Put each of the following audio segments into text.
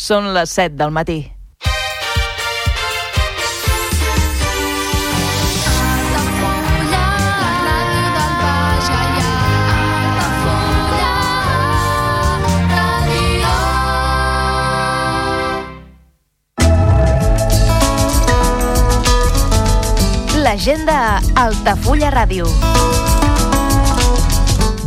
Són les 7 del matí. L'agenda Altafulla Ràdio.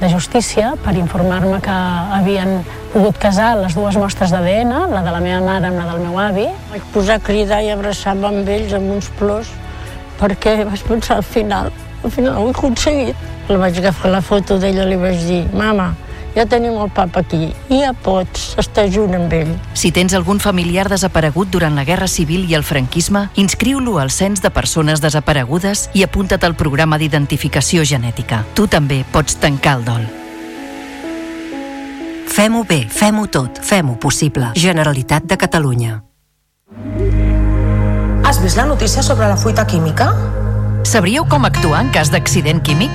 de justícia per informar-me que havien pogut casar les dues mostres d'ADN, la de la meva mare amb la del meu avi. Vaig posar a cridar i abraçar-me amb ells amb uns plors perquè vaig pensar al final, al final ho he aconseguit. La vaig agafar la foto d'ella i li vaig dir, mama, ja tenim el papa aquí, i ja pots estar junt amb ell. Si tens algun familiar desaparegut durant la Guerra Civil i el franquisme, inscriu-lo al Cens de Persones Desaparegudes i apunta't al programa d'identificació genètica. Tu també pots tancar el dol. Fem-ho bé, fem-ho tot, fem-ho possible. Generalitat de Catalunya. Has vist la notícia sobre la fuita química? Sabríeu com actuar en cas d'accident químic?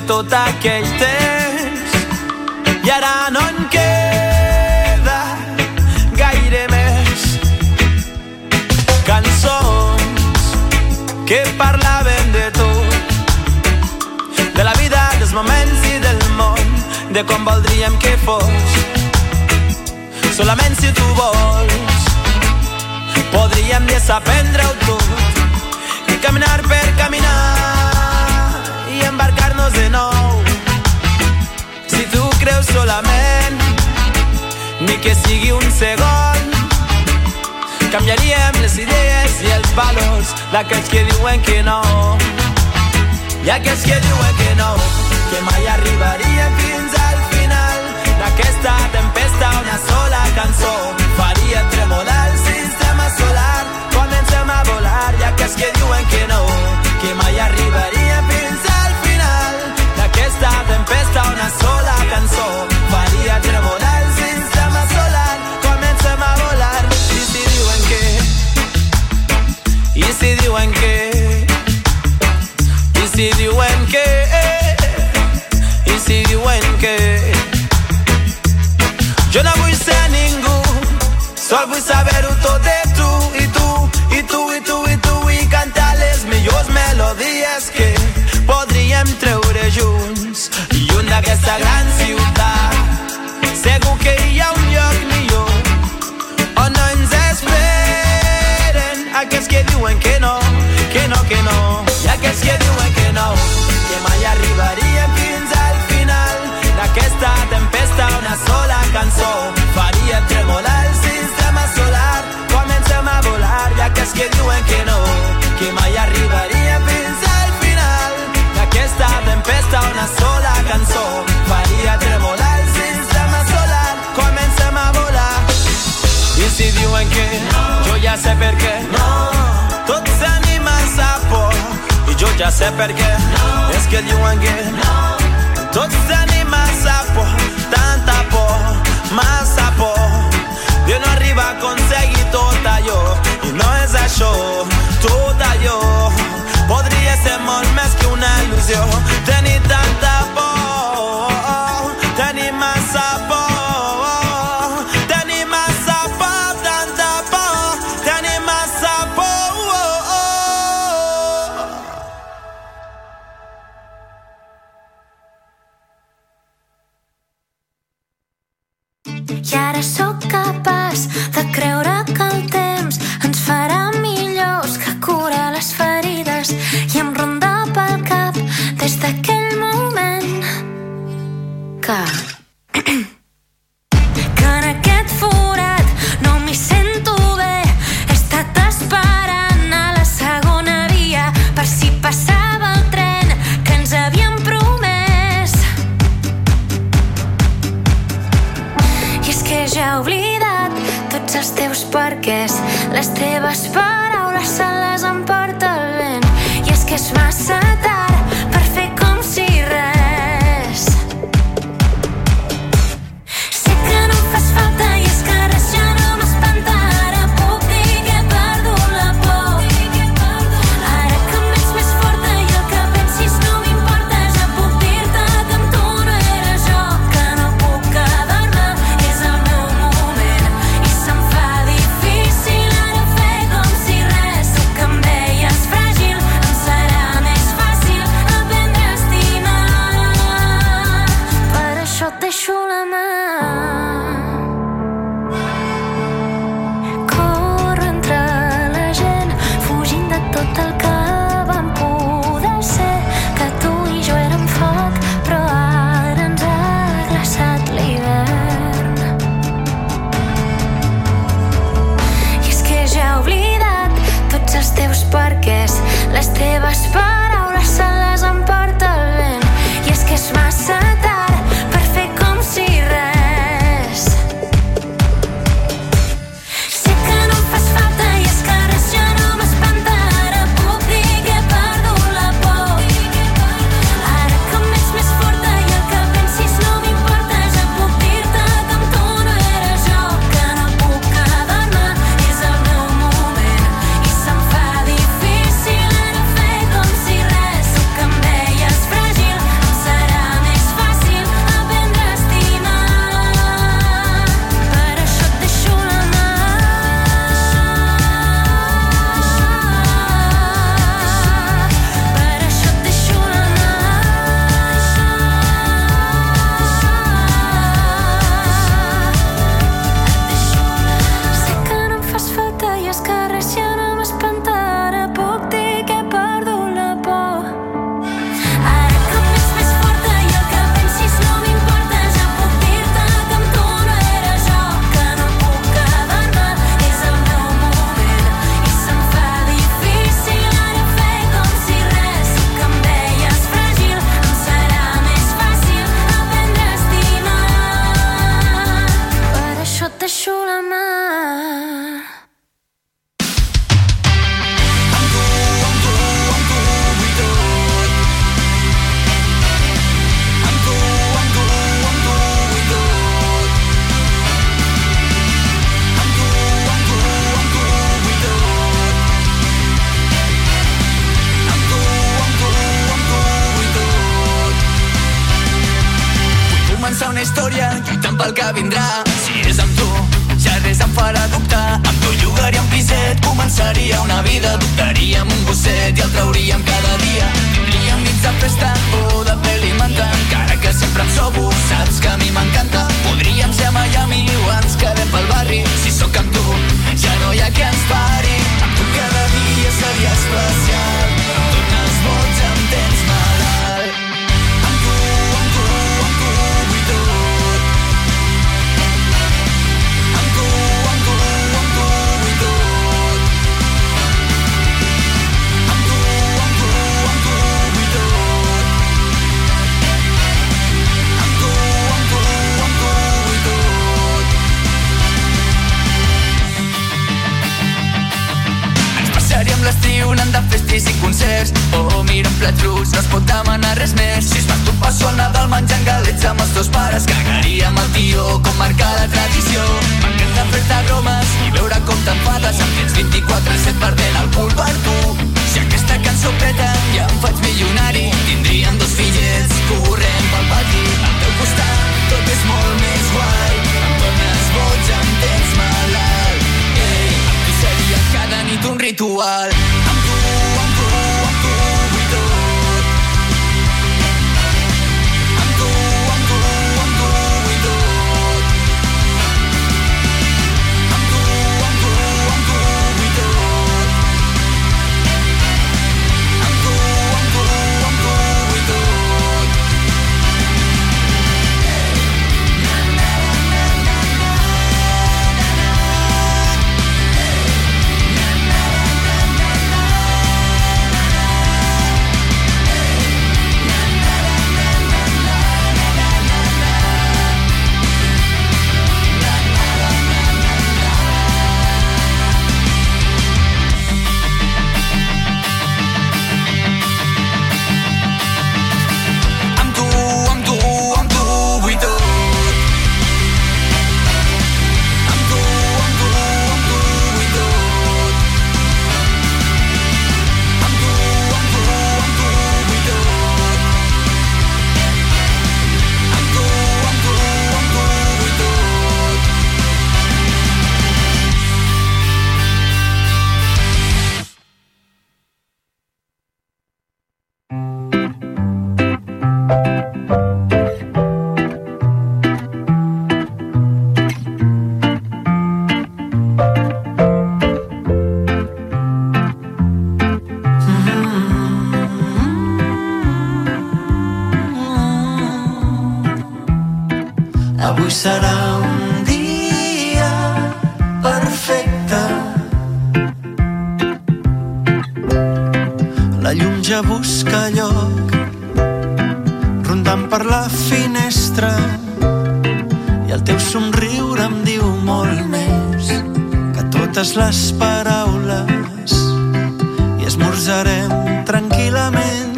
De tot aquell temps. I ara no en queda gaire més. Cançons que parlaven de tu de la vida, dels moments i del món de com voldríem que fos. Solament si tu vols podríem desaprendre-ho tot i caminar per caminar embarcar-nos de nou. Si tu creus solament ni que sigui un segon canviaríem les idees i els valors d'aquells que diuen que no. I aquells que diuen que no que mai arribaríem fins al final. D'aquesta tempesta una sola cançó faria tremolar el sistema solar. Comencem a volar i aquells que diuen que no sola d'aquesta gran ciutat. Segur que hi ha un lloc millor on no ens esperen aquells que diuen que no que no, que no. I aquells que diuen que no que mai arribaríem fins al final d'aquesta tempesta una sola cançó. Faria tremolar el sistema solar. Comencem a volar i aquells que diuen que no ja sé per què és que diuen que tot s'anima a por tanta por massa por de no arribar a aconseguir tot allò i no és això tot allò podria ser molt més que una il·lusió tenir tanta totes les paraules i esmorzarem tranquil·lament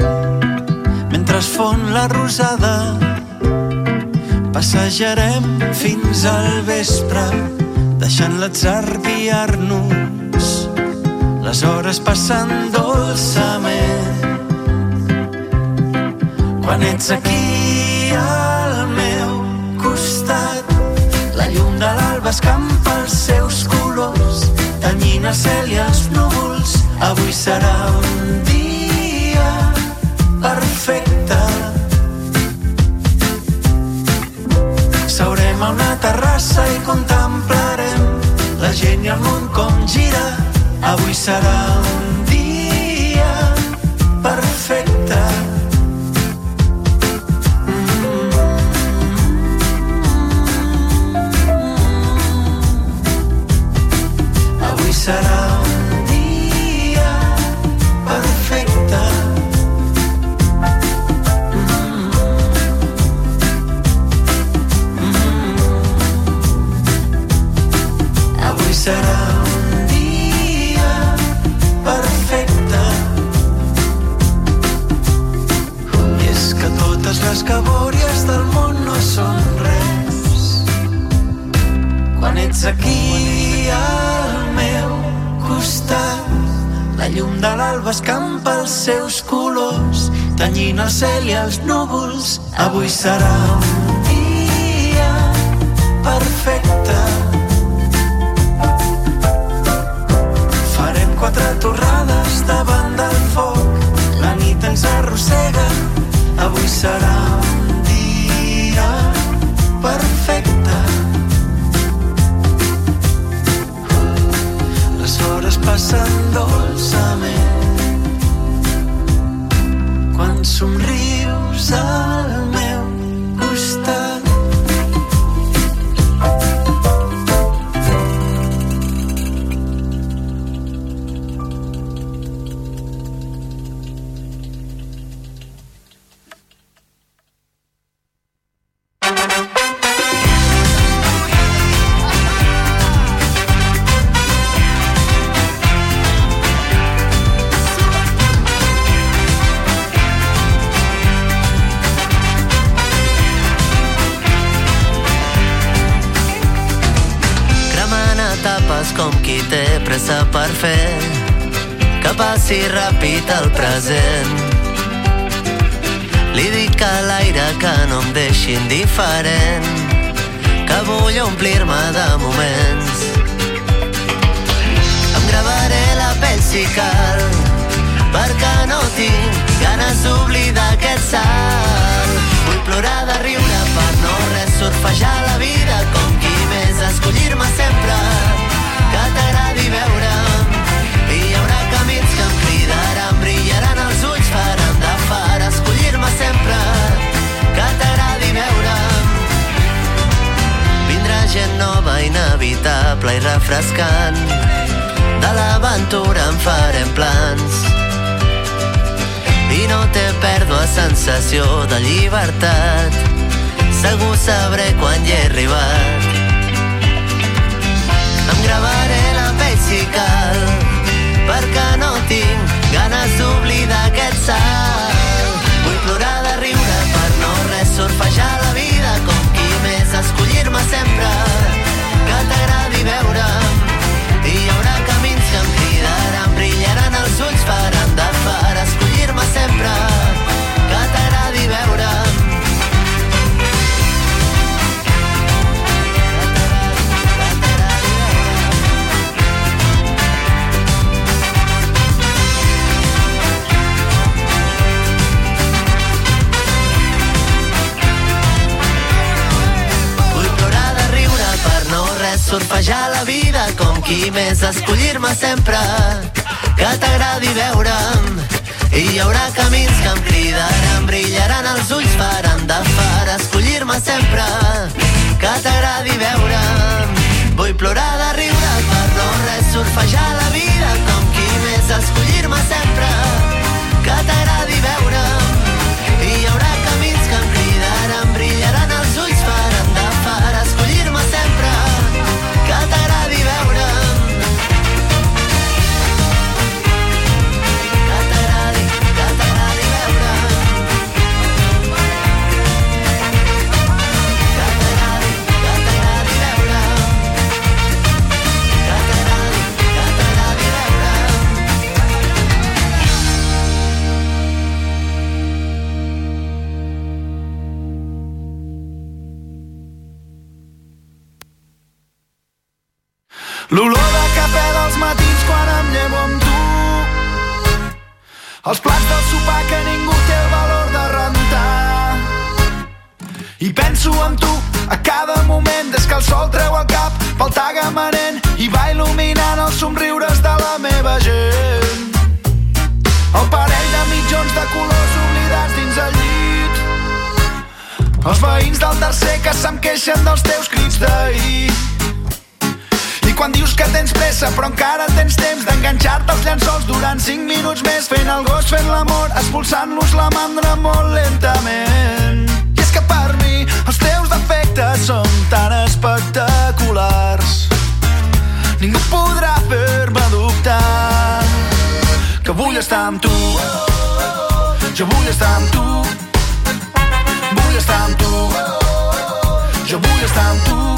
mentre es fon la rosada. Passejarem fins al vespre deixant l'atzar guiar-nos. Les hores passant dolçament. Quan ets aquí al meu costat la llum de l'alba escampa els seus colors. Quina cel i els núvols, avui serà un dia perfecte. Seurem a una terrassa i contemplarem la gent i el món com gira. Avui serà un renyin el cel i els núvols. Avui serà un dia perfecte quan somrius fare. Llibertat segur sabré quan hi he arribat surfejar la vida com qui més escollir-me sempre. Que t'agradi veure'm. I hi haurà camins que em cridaran brillaran els ulls faran de far escollir-me sempre. Que t'agradi veure'm. Vull plorar de riure per no res surfejar la vida com qui més escollir-me sempre. Que t'agradi veure'm Els plats del sopar que ningú té el valor de rentar. I penso en tu a cada moment des que el sol treu el cap pel tagamanent i va il·luminant els somriures de la meva gent. El parell de mitjons de colors oblidats dins el llit. Els veïns del tercer que se'm queixen dels teus crits d'ahir quan dius que tens pressa però encara tens temps d'enganxar-te als llençols. Durant 5 minuts més fent el gos, fent l'amor, expulsant-los la mandra molt lentament. I és que per mi els teus defectes són tan espectaculars. Ningú podrà fer-me dubtar que vull estar amb tu. Jo vull estar amb tu. Vull estar amb tu. Jo vull estar amb tu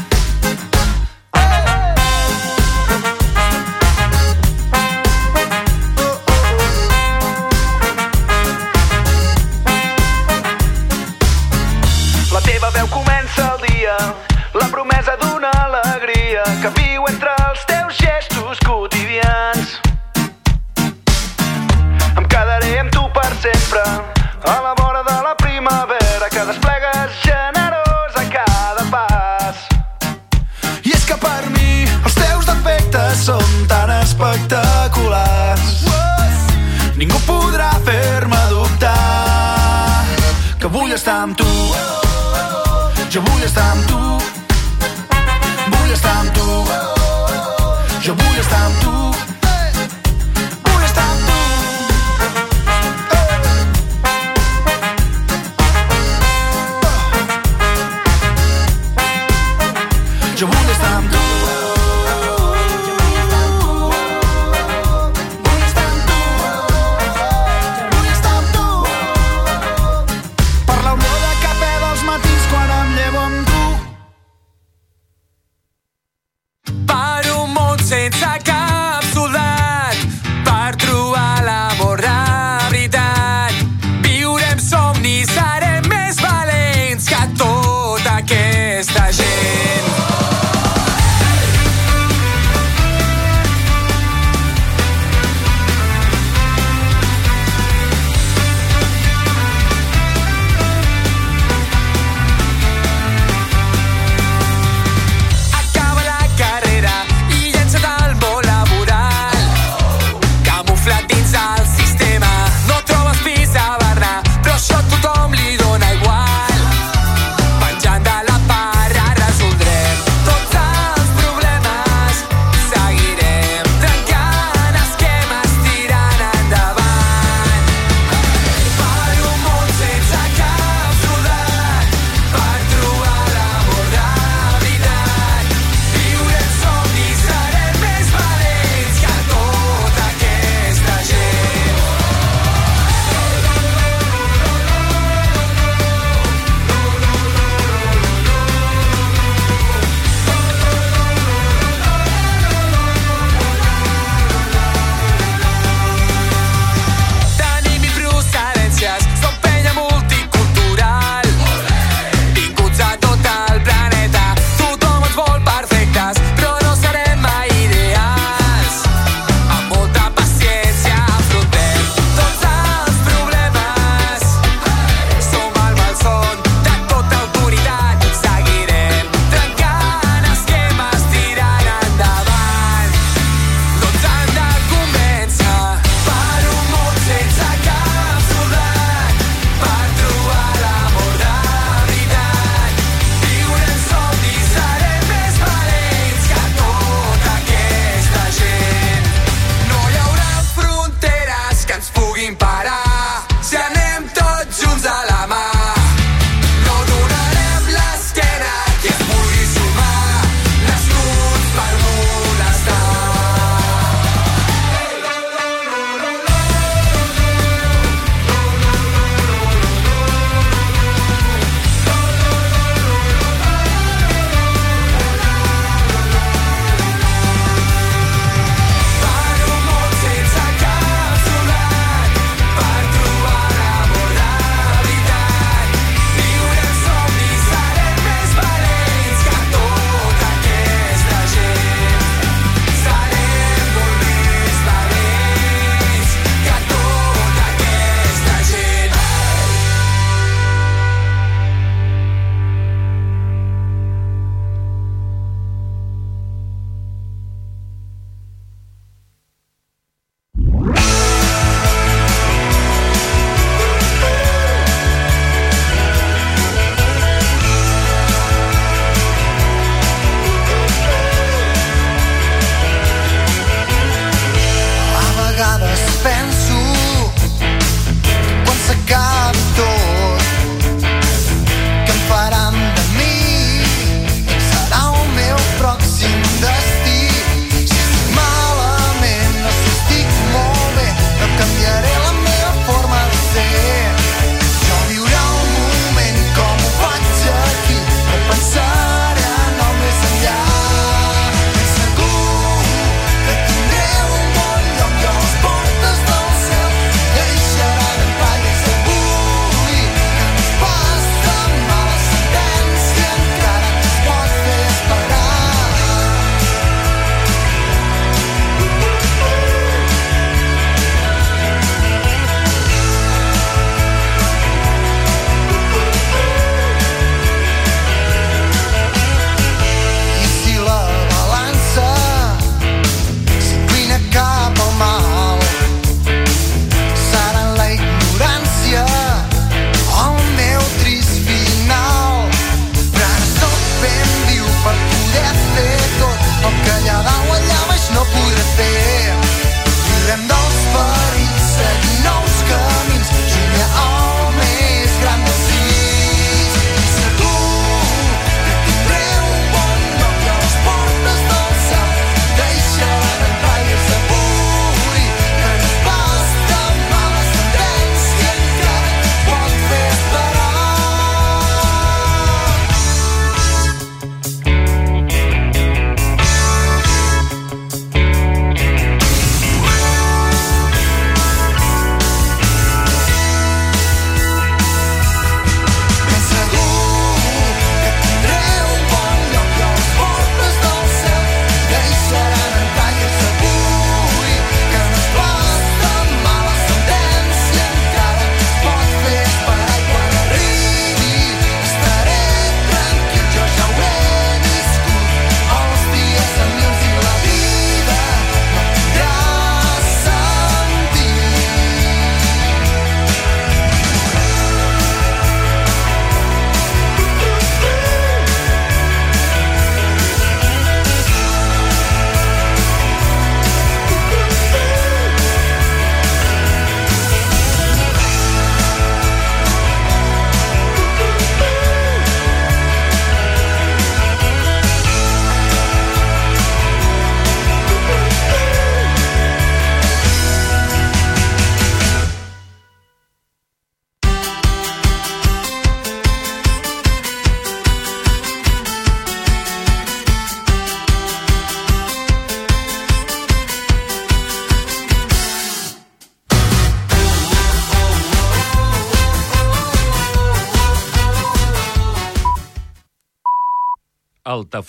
la promesa d'una alegria que viu entre Чому я сам тут?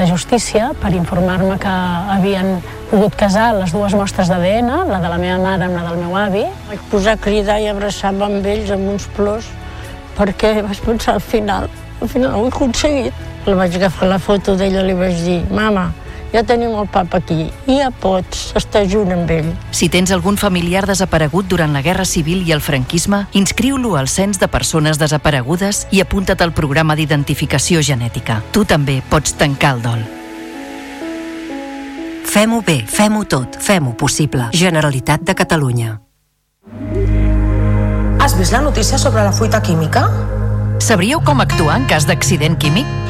de justícia per informar-me que havien pogut casar les dues mostres d'ADN, la de la meva mare amb la del meu avi. Vaig posar a cridar i abraçar-me amb ells amb uns plors perquè vaig pensar al final, al final ho he aconseguit. La vaig agafar la foto d'ella i li vaig dir, mama, ja tenim el papa aquí, i ja pots estar junt amb ell. Si tens algun familiar desaparegut durant la Guerra Civil i el franquisme, inscriu-lo al Cens de Persones Desaparegudes i apunta't al programa d'identificació genètica. Tu també pots tancar el dol. Fem-ho bé, fem-ho tot, fem-ho possible. Generalitat de Catalunya. Has vist la notícia sobre la fuita química? Sabríeu com actuar en cas d'accident químic?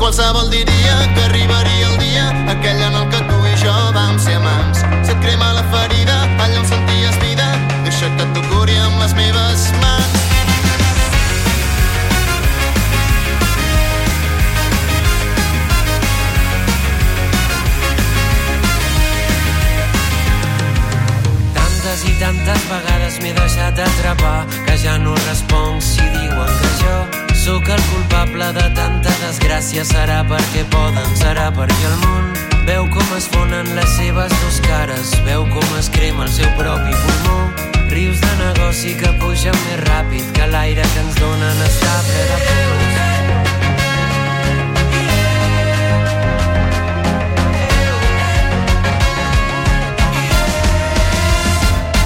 Qualsevol diria que arribaria el dia aquell en el que tu i jo vam ser amants. Se't crema la ferida, allà on senties vida, deixa que t'ho curi amb les meves mans. I tantes vegades m'he deixat atrapar que ja no responc si diuen que jo sóc el culpable de tanta desgràcia. Serà perquè poden, serà perquè el món veu com es fonen les seves dos cares. Veu com es crema el seu propi pulmó. Rius de negoci que pugen més ràpid que l'aire que ens donen. Està ple de.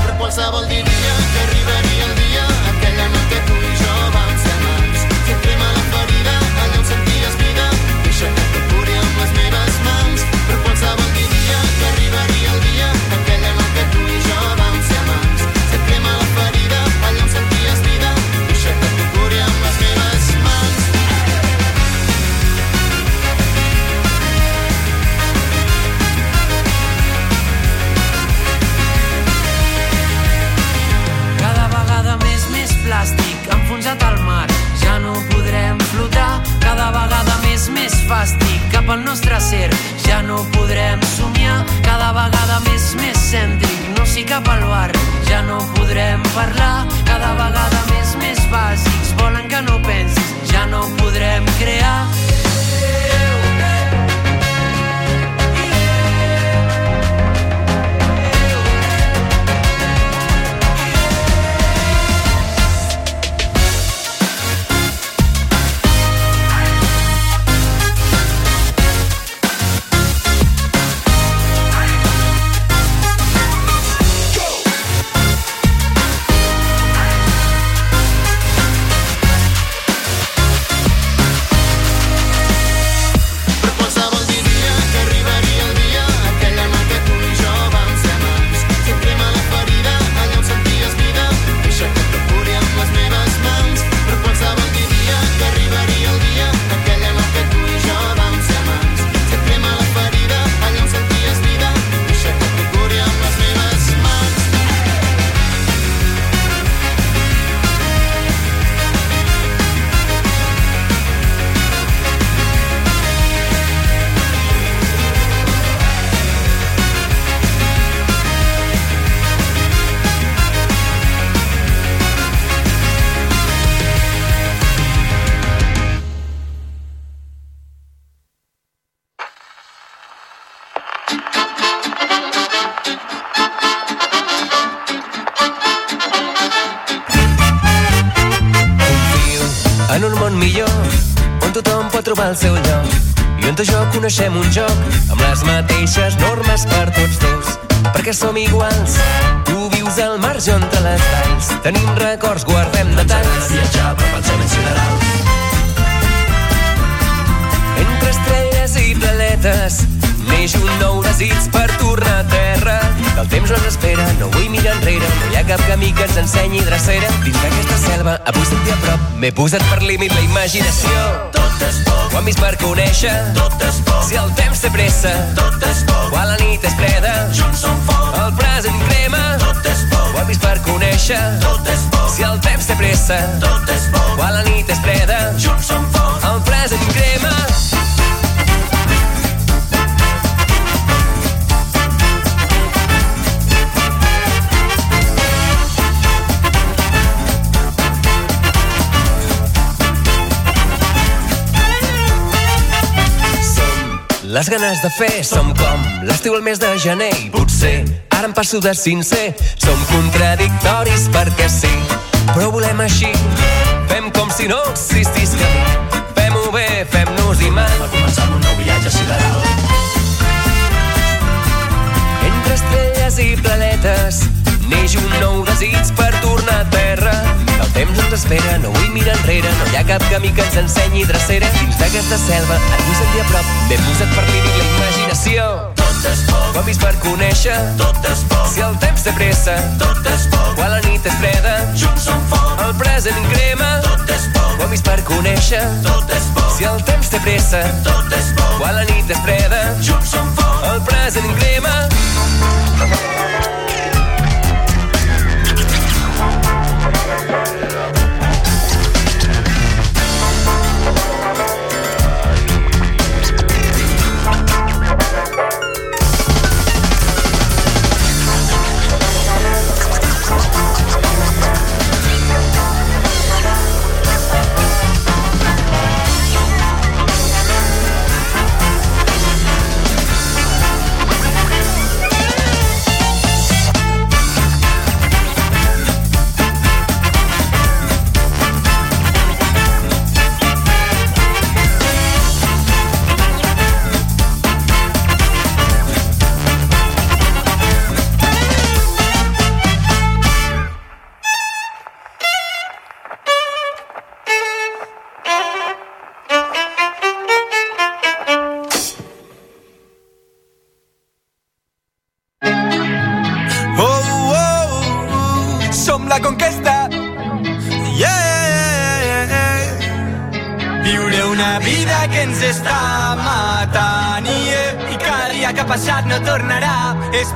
Però qualsevol diria enfonsat al mar. Ja no podrem flotar. Cada vegada més, més fàstic cap al nostre ser. Ja no podrem somiar. Cada vegada més, més cèntric. No sí cap al bar. Ja no podrem parlar. Cada vegada més, més bàsics. Volen que no pensis. Ja no podrem crear. El seu lloc i on jo coneixem un joc amb les mateixes normes per tots dos. Perquè som iguals, tu vius al marge entre les valls. Tenim records, guardem detalls. viatjar, però pensem en siderals. Entre estrelles i planetes neix un nou desig per tornar a terra. Que el temps no ens espera, no vull mirar enrere, no hi ha cap camí que ens ensenyi drecera. Dins d'aquesta selva, avui sentir a prop, m'he posat per límit la imaginació. Tot és poc, ho hem vist per conèixer. Tot és poc, si el temps té pressa. Tot és poc, quan la nit és freda. Junts som foc, el present crema. Tot és poc, ho hem vist per conèixer. Tot és poc, si el temps té pressa. Tot és poc, quan la nit és freda. Junts som foc, el present crema. Les ganes de fer som com l'estiu al mes de gener i potser ara em passo de sincer. Som contradictoris perquè sí però volem així. Fem com si no existís camí fem-ho bé, fem-nos imant per començar un nou viatge sideral. Entre estrelles i planetes neix un nou desig per tornar a terra. El temps ens espera, no vull mirar enrere. No hi ha cap camí que ens ensenyi drecera. Dins d'aquesta selva, et vull sentir a prop. M'he posat per límit la imaginació. Tot és poc, ho vist per conèixer. Tot és poc, si el temps té pressa tot és poc, quan la nit és freda junts som foc, el present crema. Tot és poc, ho vist per conèixer. Tot és poc, si el temps té pressa tot és poc, quan la nit és freda junts som foc, el present crema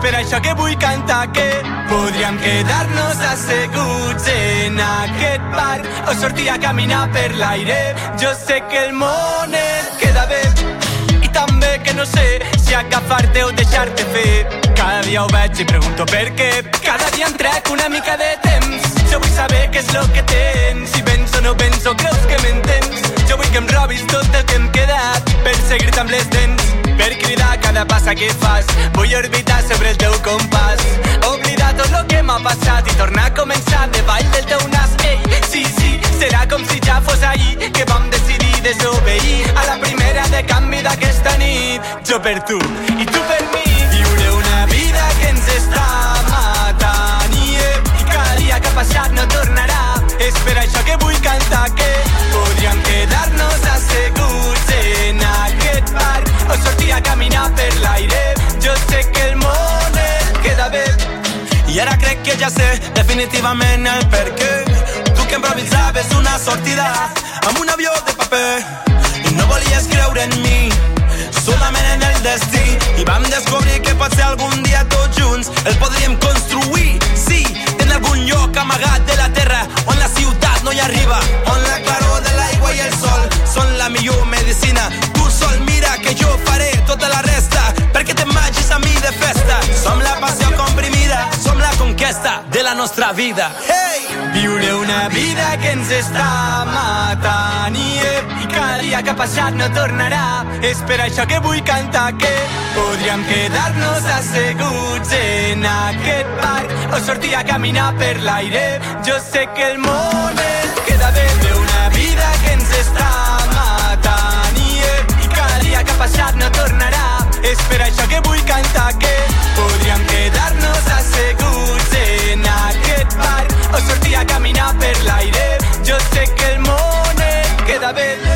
Per això que vull cantar que podríem quedar-nos asseguts en aquest parc o sortir a caminar per l'aire. Jo sé que el món et queda bé i també que no sé si agafar-te o deixar-te fer. Cada dia ho veig i pregunto per què. Cada dia em trec una mica de temps. Jo vull saber què és el que tens. Si vens o no vens o creus que m'entens. Jo vull que em robis tot el que em queda per seguir-te amb les dents. Per cridar cada passa que fas. Vull orbitar sobre el teu compàs. Oblidar tot el que m'ha passat i tornar a començar davall del teu nas. Ei, sí, sí, serà com si ja fos ahir que vam decidir desobeir a la primera de canvi d'aquesta nit. Jo per tu i tu per mi. Viure una vida que ens està sé definitivament el per què. Tu que improvisaves una sortida amb un avió de paper i no volies creure en mi solament en el destí. I vam descobrir que potser algun dia tots junts el podríem construir. Sí, en algun lloc amagat de la terra on la ciutat no hi arriba. On la claror de l'aigua i el sol són la millor medicina. Tu sol mira que jo faré tota la resta perquè te magis a mi de festa. Som la passió comprimida som la conquesta de la nostra vida. Hey! viure una vida que ens està matant i, cada dia que ha passat no tornarà. És per això que vull cantar que podríem quedar-nos asseguts en aquest parc o sortir a caminar per l'aire. Jo sé que el món et queda bé d'una vida que ens està matant i cada dia que ha passat no tornarà és per això que vull cantar que podríem quedar-nos asseguts en aquest parc o sortir a caminar per l'aire jo sé que el món queda bé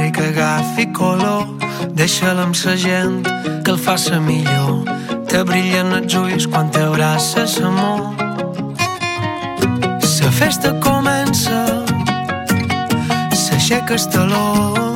aire que agafi color Deixa'l amb sa gent que el faça millor. Te brillen els ulls quan t'abraces amor. La festa comença S'aixeca el taló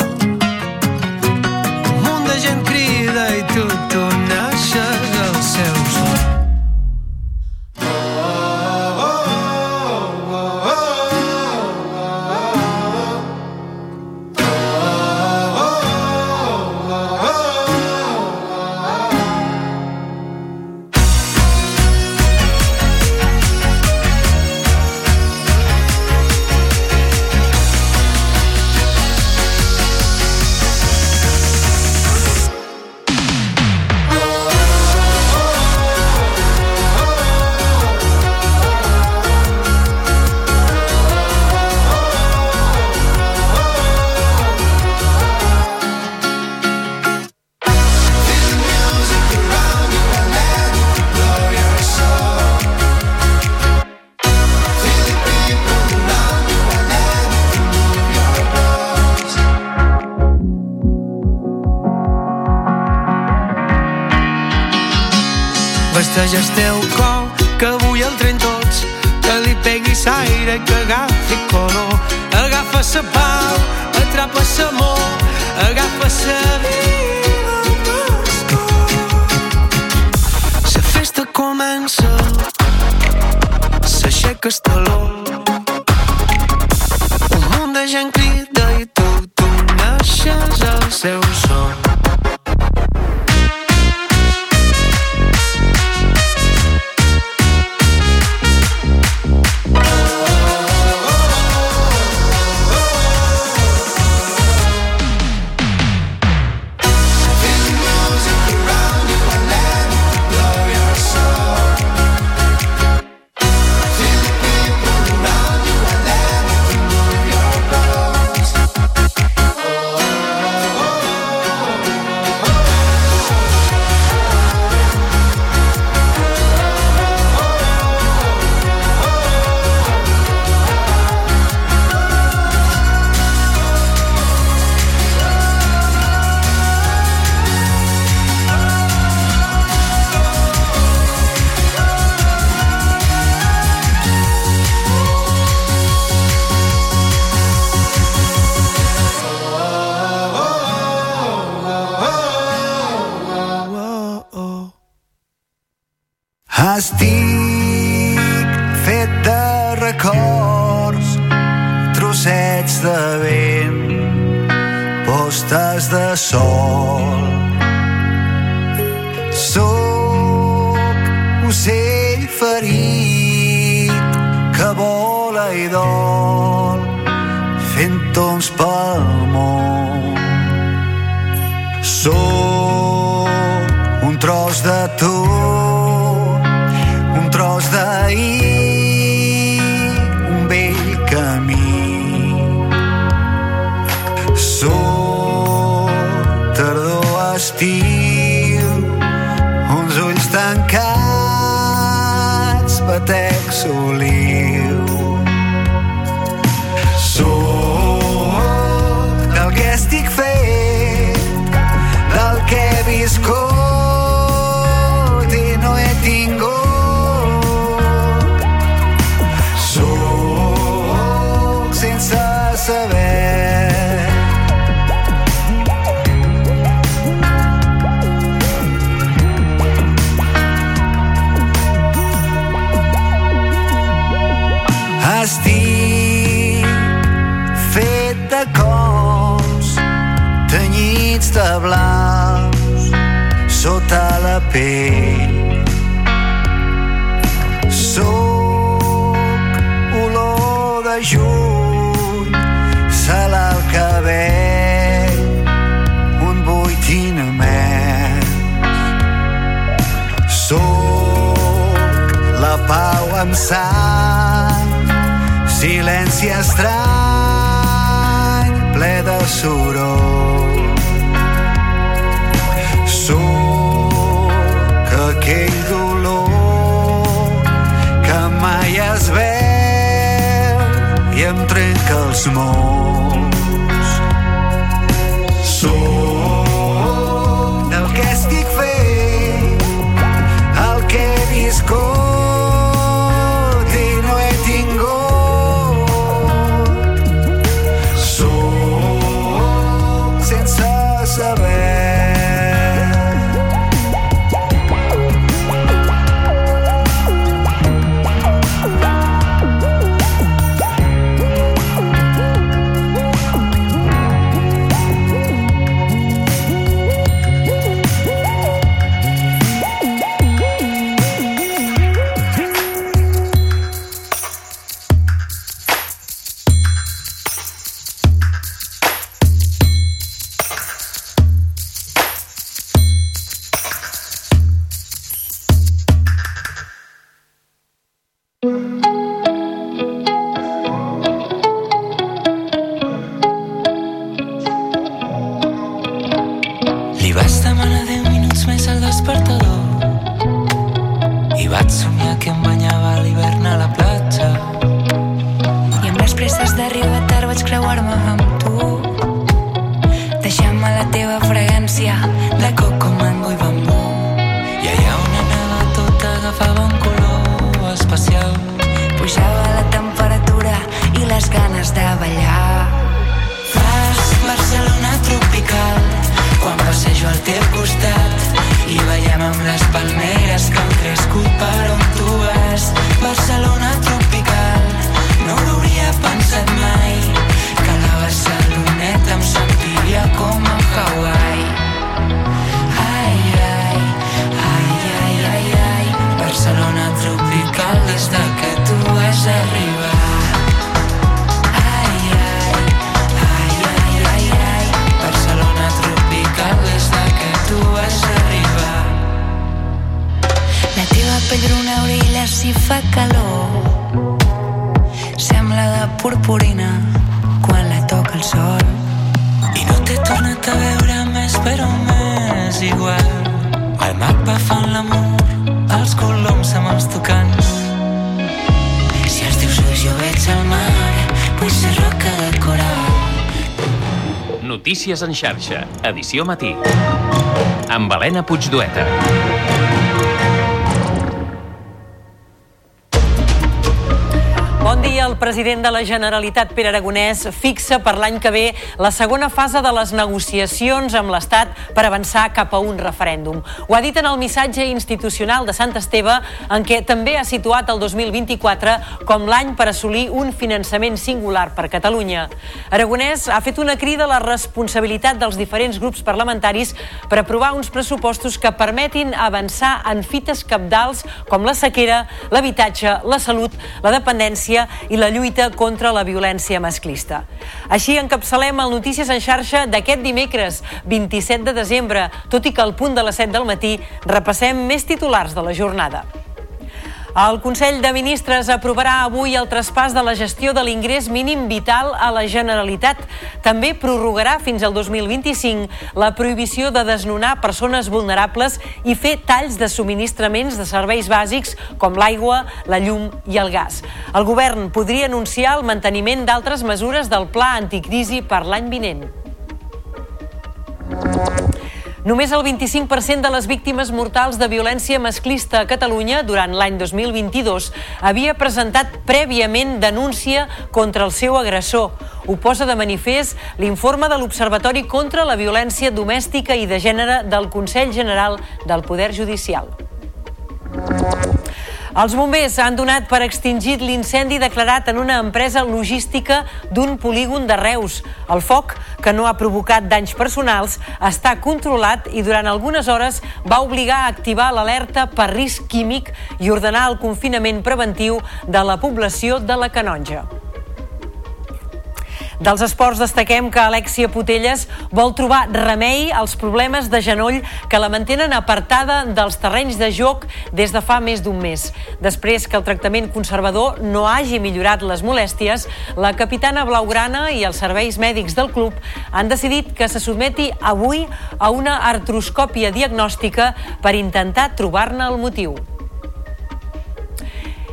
is cold. pell. Soc olor de juny, sal al cabell, un buit més. Soc la pau amb sang, silenci estrany, ple de soroll. es i em trec els mots. Notícies en xarxa, edició matí. Amb Helena Puigdueta. Bon dia. El president de la Generalitat, Pere Aragonès, fixa per l'any que ve la segona fase de les negociacions amb l'Estat per avançar cap a un referèndum. Ho ha dit en el missatge institucional de Sant Esteve, en què també ha situat el 2024 com l'any per assolir un finançament singular per Catalunya. Aragonès ha fet una crida a la responsabilitat dels diferents grups parlamentaris per aprovar uns pressupostos que permetin avançar en fites capdals com la sequera, l'habitatge, la salut, la dependència i la lluita contra la violència masclista. Així encapçalem el Notícies en xarxa d'aquest dimecres, 27 de desembre, tot i que al punt de les 7 del matí repassem més titulars de la jornada. El Consell de Ministres aprovarà avui el traspàs de la gestió de l'ingrés mínim vital a la Generalitat. També prorrogarà fins al 2025 la prohibició de desnonar persones vulnerables i fer talls de subministraments de serveis bàsics com l'aigua, la llum i el gas. El govern podria anunciar el manteniment d'altres mesures del pla anticrisi per l'any vinent. Només el 25% de les víctimes mortals de violència masclista a Catalunya durant l'any 2022 havia presentat prèviament denúncia contra el seu agressor. Ho posa de manifest l'informe de l'Observatori contra la Violència Domèstica i de Gènere del Consell General del Poder Judicial. Els bombers han donat per extingit l'incendi declarat en una empresa logística d'un polígon de Reus. El foc, que no ha provocat danys personals, està controlat i durant algunes hores va obligar a activar l'alerta per risc químic i ordenar el confinament preventiu de la població de la Canonja. Dels esports destaquem que Alexia Putelles vol trobar remei als problemes de genoll que la mantenen apartada dels terrenys de joc des de fa més d'un mes. Després que el tractament conservador no hagi millorat les molèsties, la capitana blaugrana i els serveis mèdics del club han decidit que se sotmeti avui a una artroscòpia diagnòstica per intentar trobar-ne el motiu.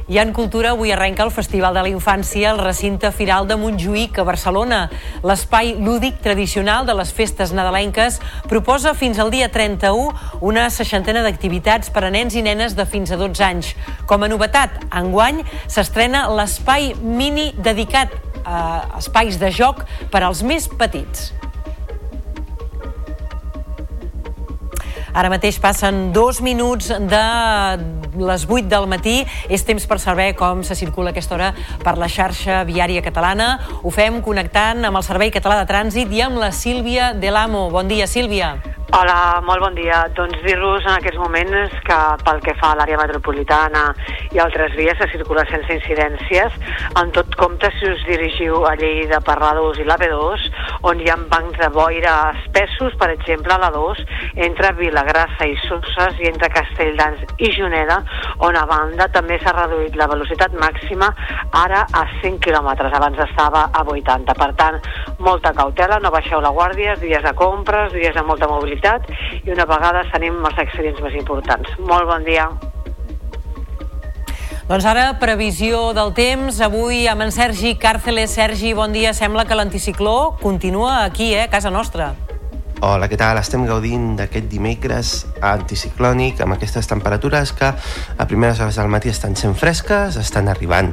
I en cultura avui arrenca el Festival de la Infància al recinte firal de Montjuïc a Barcelona. L'espai lúdic tradicional de les festes nadalenques proposa fins al dia 31 una seixantena d'activitats per a nens i nenes de fins a 12 anys. Com a novetat, enguany s'estrena l'espai mini dedicat a espais de joc per als més petits. Ara mateix passen dos minuts de les 8 del matí. És temps per saber com se circula aquesta hora per la xarxa viària catalana. Ho fem connectant amb el Servei Català de Trànsit i amb la Sílvia Delamo. Bon dia, Sílvia. Hola, molt bon dia. Doncs dir-vos en aquests moments que pel que fa a l'àrea metropolitana i altres vies se circula sense incidències. En tot compte, si us dirigiu a Lleida per la 2 i la B2, on hi ha bancs de boira espessos, per exemple, a la 2, entre Vilagrassa i Susses i entre Castelldans i Juneda, on a banda també s'ha reduït la velocitat màxima ara a 5 km, abans estava a 80. Per tant, molta cautela, no baixeu la guàrdia, dies de compres, dies de molta mobilitat, i una vegada tenim els accidents més importants. Molt bon dia. Doncs ara, previsió del temps. Avui amb en Sergi Càrceles. Sergi, bon dia. Sembla que l'anticicló continua aquí, eh, a casa nostra. Hola, què tal? Estem gaudint d'aquest dimecres anticiclònic amb aquestes temperatures que a primeres hores del matí estan sent fresques, estan arribant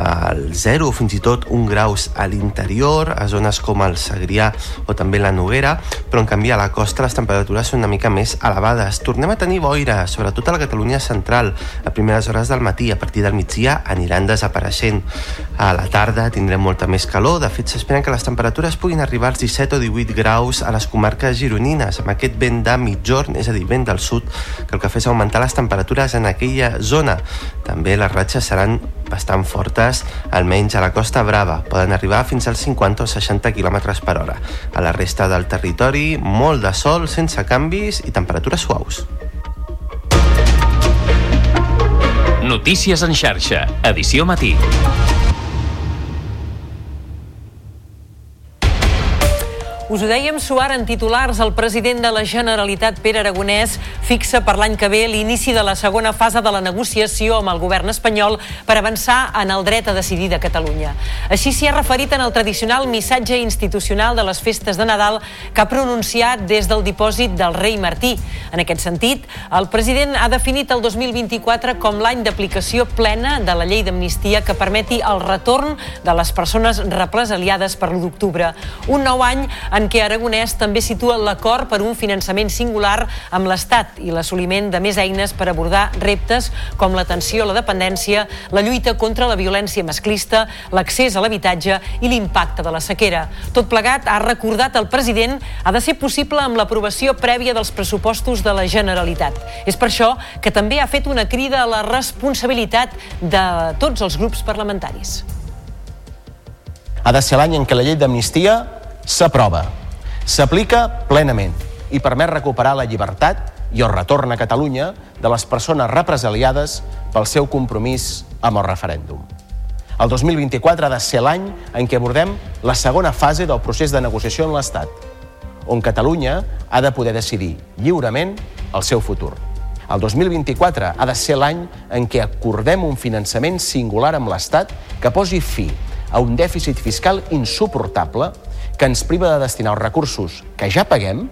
al 0 o fins i tot un graus a l'interior, a zones com el Segrià o també la Noguera, però en canvi a la costa les temperatures són una mica més elevades. Tornem a tenir boira, sobretot a la Catalunya central, a primeres hores del matí, a partir del migdia aniran desapareixent. A la tarda tindrem molta més calor, de fet s'esperen que les temperatures puguin arribar als 17 o 18 graus a les comarques gironines, amb aquest vent de mitjorn, és a dir, vent del sud, que el que fa és augmentar les temperatures en aquella zona. També les ratxes seran bastant fortes, almenys a la Costa Brava. Poden arribar fins als 50 o 60 km per hora. A la resta del territori, molt de sol, sense canvis i temperatures suaus. Notícies en xarxa, edició matí. Us ho dèiem suar en titulars, el president de la Generalitat, Pere Aragonès, fixa per l'any que ve l'inici de la segona fase de la negociació amb el govern espanyol per avançar en el dret a decidir de Catalunya. Així s'hi ha referit en el tradicional missatge institucional de les festes de Nadal que ha pronunciat des del dipòsit del rei Martí. En aquest sentit, el president ha definit el 2024 com l'any d'aplicació plena de la llei d'amnistia que permeti el retorn de les persones represaliades per l'1 d'octubre. Un nou any en què Aragonès també situa l'acord per un finançament singular amb l'Estat i l'assoliment de més eines per abordar reptes com l'atenció a la dependència, la lluita contra la violència masclista, l'accés a l'habitatge i l'impacte de la sequera. Tot plegat, ha recordat el president, ha de ser possible amb l'aprovació prèvia dels pressupostos de la Generalitat. És per això que també ha fet una crida a la responsabilitat de tots els grups parlamentaris. Ha de ser l'any en què la llei d'amnistia s'aprova, s'aplica plenament i permet recuperar la llibertat i el retorn a Catalunya de les persones represaliades pel seu compromís amb el referèndum. El 2024 ha de ser l'any en què abordem la segona fase del procés de negociació en l'Estat, on Catalunya ha de poder decidir lliurement el seu futur. El 2024 ha de ser l'any en què acordem un finançament singular amb l'Estat que posi fi a un dèficit fiscal insuportable que ens priva de destinar els recursos que ja paguem,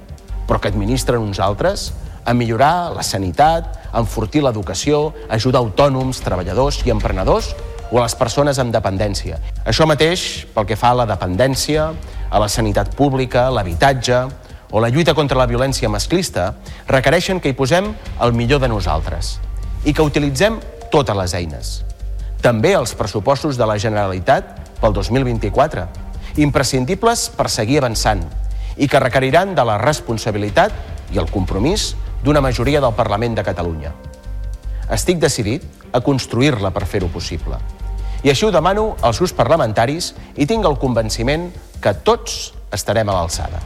però que administren uns altres, a millorar la sanitat, a enfortir l'educació, ajudar autònoms, treballadors i emprenedors o a les persones amb dependència. Això mateix, pel que fa a la dependència, a la sanitat pública, l'habitatge o la lluita contra la violència masclista, requereixen que hi posem el millor de nosaltres i que utilitzem totes les eines. També els pressupostos de la Generalitat pel 2024, imprescindibles per seguir avançant i que requeriran de la responsabilitat i el compromís d'una majoria del Parlament de Catalunya. Estic decidit a construir-la per fer-ho possible. I així ho demano als grups parlamentaris i tinc el convenciment que tots estarem a l'alçada.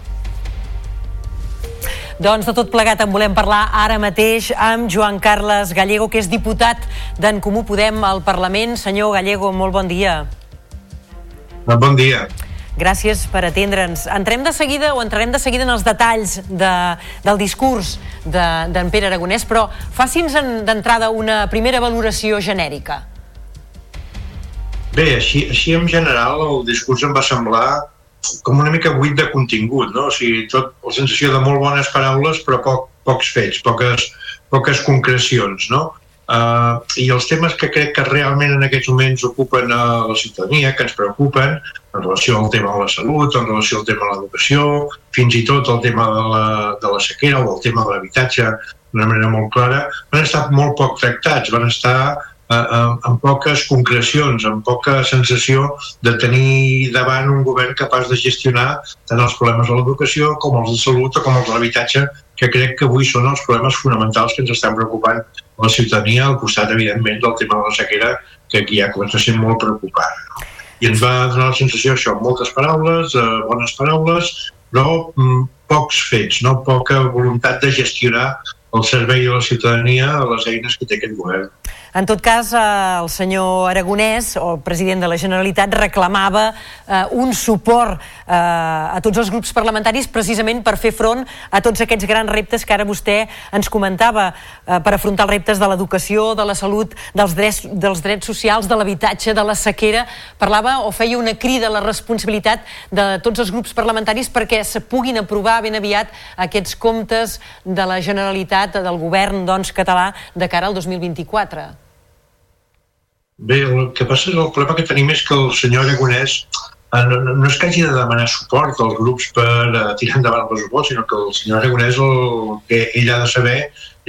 Doncs de tot plegat en volem parlar ara mateix amb Joan Carles Gallego, que és diputat d'en Comú Podem al Parlament. Senyor Gallego, molt bon dia. Molt bon dia. Gràcies per atendre'ns. Entrem de seguida o entrarem de seguida en els detalls de, del discurs d'en de, Pere Aragonès, però faci'ns d'entrada una primera valoració genèrica. Bé, així, així en general el discurs em va semblar com una mica buit de contingut, no? O sigui, tot, la sensació de molt bones paraules però poc, pocs fets, poques, poques concrecions, no? Uh, I els temes que crec que realment en aquests moments ocupen a la ciutadania, que ens preocupen, en relació al tema de la salut, en relació al tema de l'educació, fins i tot el tema de la, de la sequera o el tema de l'habitatge d'una manera molt clara, van estar molt poc tractats, van estar eh, amb, amb poques concrecions, amb poca sensació de tenir davant un govern capaç de gestionar tant els problemes de l'educació com els de salut o com els de l'habitatge, que crec que avui són els problemes fonamentals que ens estan preocupant la ciutadania al costat, evidentment, del tema de la sequera, que aquí ja comença a ser molt preocupant. No? I ens va donar la sensació això, moltes paraules, eh, bones paraules, però mm, pocs fets, no? poca voluntat de gestionar el servei de la ciutadania a les eines que té aquest govern. En tot cas, eh, el senyor Aragonès, o president de la Generalitat, reclamava eh, un suport eh, a tots els grups parlamentaris precisament per fer front a tots aquests grans reptes que ara vostè ens comentava, eh, per afrontar els reptes de l'educació, de la salut, dels drets, dels drets socials, de l'habitatge, de la sequera. Parlava o feia una crida a la responsabilitat de tots els grups parlamentaris perquè se puguin aprovar ben aviat aquests comptes de la Generalitat, del govern doncs, català, de cara al 2024. Bé, el que passa és el problema que tenim és que el senyor Aragonès eh, no, no, és que hagi de demanar suport als grups per uh, tirar endavant el pressupost, sinó que el senyor Aragonès el que ell ha de saber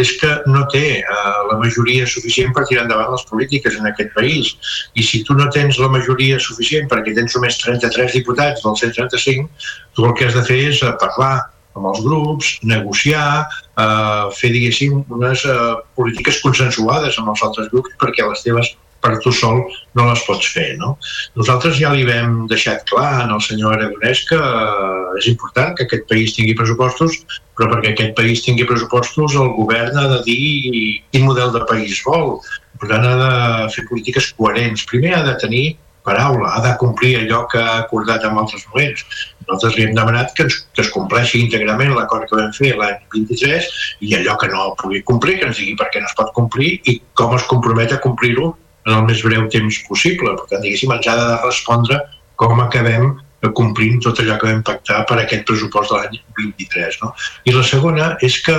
és que no té uh, la majoria suficient per tirar endavant les polítiques en aquest país. I si tu no tens la majoria suficient perquè tens només 33 diputats dels 135, tu el que has de fer és parlar amb els grups, negociar, eh, fer, diguéssim, unes eh, polítiques consensuades amb els altres grups perquè les teves per tu sol no les pots fer. No? Nosaltres ja li vam deixat clar el senyor Aragonès que eh, és important que aquest país tingui pressupostos, però perquè aquest país tingui pressupostos el govern ha de dir quin model de país vol. Per tant, ha de fer polítiques coherents. Primer ha de tenir paraula, ha de complir allò que ha acordat en altres moments. Nosaltres li hem demanat que, ens, que es compleixi íntegrament l'acord que vam fer l'any 23 i allò que no pugui complir, que ens digui per què no es pot complir i com es compromet a complir-ho en el més breu temps possible. Per tant, diguéssim, ens ha de respondre com acabem complint tot allò que vam pactar per aquest pressupost de l'any 23. No? I la segona és que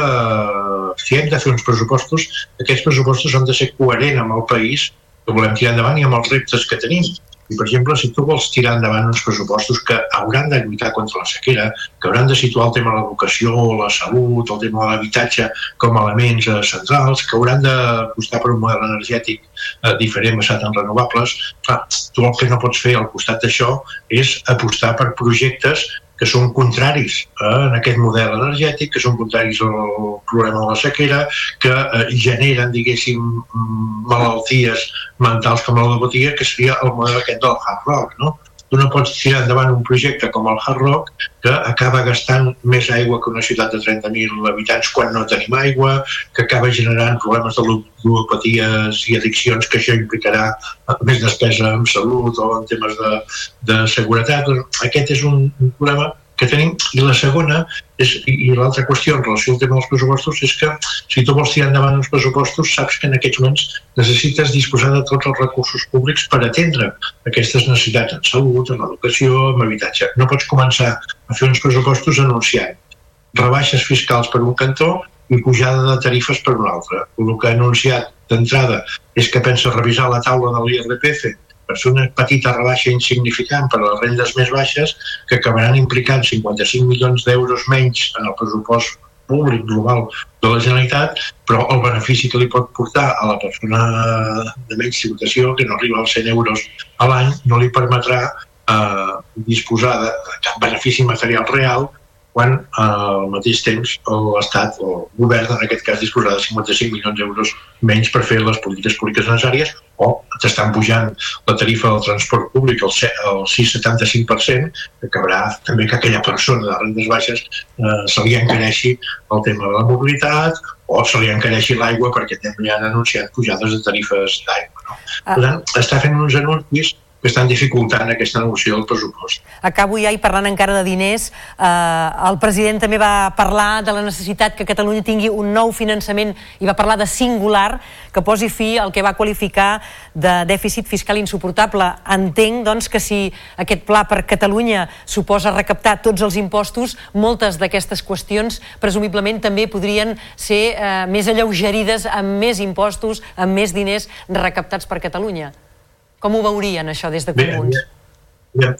si hem de fer uns pressupostos, aquests pressupostos han de ser coherents amb el país que volem tirar endavant i amb els reptes que tenim. I, per exemple, si tu vols tirar endavant uns pressupostos que hauran de lluitar contra la sequera, que hauran de situar el tema de l'educació, la salut, el tema de l'habitatge com a elements eh, centrals, que hauran d'apostar per un model energètic eh, diferent basat en renovables, clar, tu el que no pots fer al costat d'això és apostar per projectes que són contraris eh, en aquest model energètic, que són contraris al problema de la sequera, que eh, generen, diguéssim, malalties mentals com la lobotia, que seria el model aquest del hard rock, no? Tu no pots tirar endavant un projecte com el Hard Rock que acaba gastant més aigua que una ciutat de 30.000 habitants quan no tenim aigua, que acaba generant problemes de ludopaties i addiccions que això implicarà més despesa en salut o en temes de, de seguretat. Aquest és un problema que tenim. I la segona, és, i l'altra qüestió en relació al tema dels pressupostos, és que si tu vols tirar endavant uns pressupostos, saps que en aquests moments necessites disposar de tots els recursos públics per atendre aquestes necessitats en salut, en educació, en habitatge. No pots començar a fer uns pressupostos anunciant rebaixes fiscals per un cantó i pujada de tarifes per un altre. El que ha anunciat d'entrada és que pensa revisar la taula de l'IRPF per fer una petita rebaixa insignificant per a les rendes més baixes que acabaran implicant 55 milions d'euros menys en el pressupost públic global de la Generalitat, però el benefici que li pot portar a la persona de menys tributació, que no arriba als 100 euros a l'any, no li permetrà eh, disposar de cap benefici material real quan al mateix temps l'Estat o el govern en aquest cas disposarà de 55 milions d'euros menys per fer les polítiques públiques necessàries o t'estan pujant la tarifa del transport públic al 6,75% que acabarà també que aquella persona de rendes baixes eh, se li encareixi el tema de la mobilitat o se li encareixi l'aigua perquè també han anunciat pujades de tarifes d'aigua. No? Per tant, està fent uns anuncis que estan dificultant aquesta negociació del pressupost. Acabo ja i parlant encara de diners, eh, el president també va parlar de la necessitat que Catalunya tingui un nou finançament i va parlar de singular que posi fi al que va qualificar de dèficit fiscal insuportable. Entenc doncs, que si aquest pla per Catalunya suposa recaptar tots els impostos, moltes d'aquestes qüestions presumiblement també podrien ser eh, més alleugerides amb més impostos, amb més diners recaptats per Catalunya. Com ho veurien, això, des de Comuns? Ja,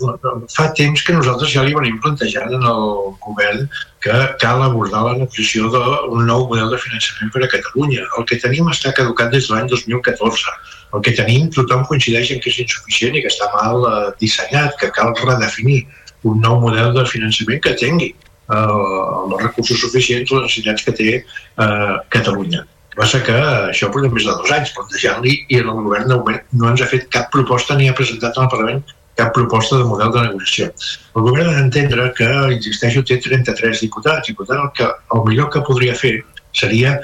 fa temps que nosaltres ja li venim plantejant en el govern que cal abordar la negociació d'un nou model de finançament per a Catalunya. El que tenim està caducat des de l'any 2014. El que tenim tothom coincideix en que és insuficient i que està mal eh, dissenyat, que cal redefinir un nou model de finançament que tingui eh, els recursos suficients, les necessitats que té eh, Catalunya passa que això porta més de dos anys plantejant-li i el govern de moment no ens ha fet cap proposta ni ha presentat al Parlament cap proposta de model de negociació. El govern ha d'entendre que, insisteixo, té 33 diputats i per tant el, que, el millor que podria fer seria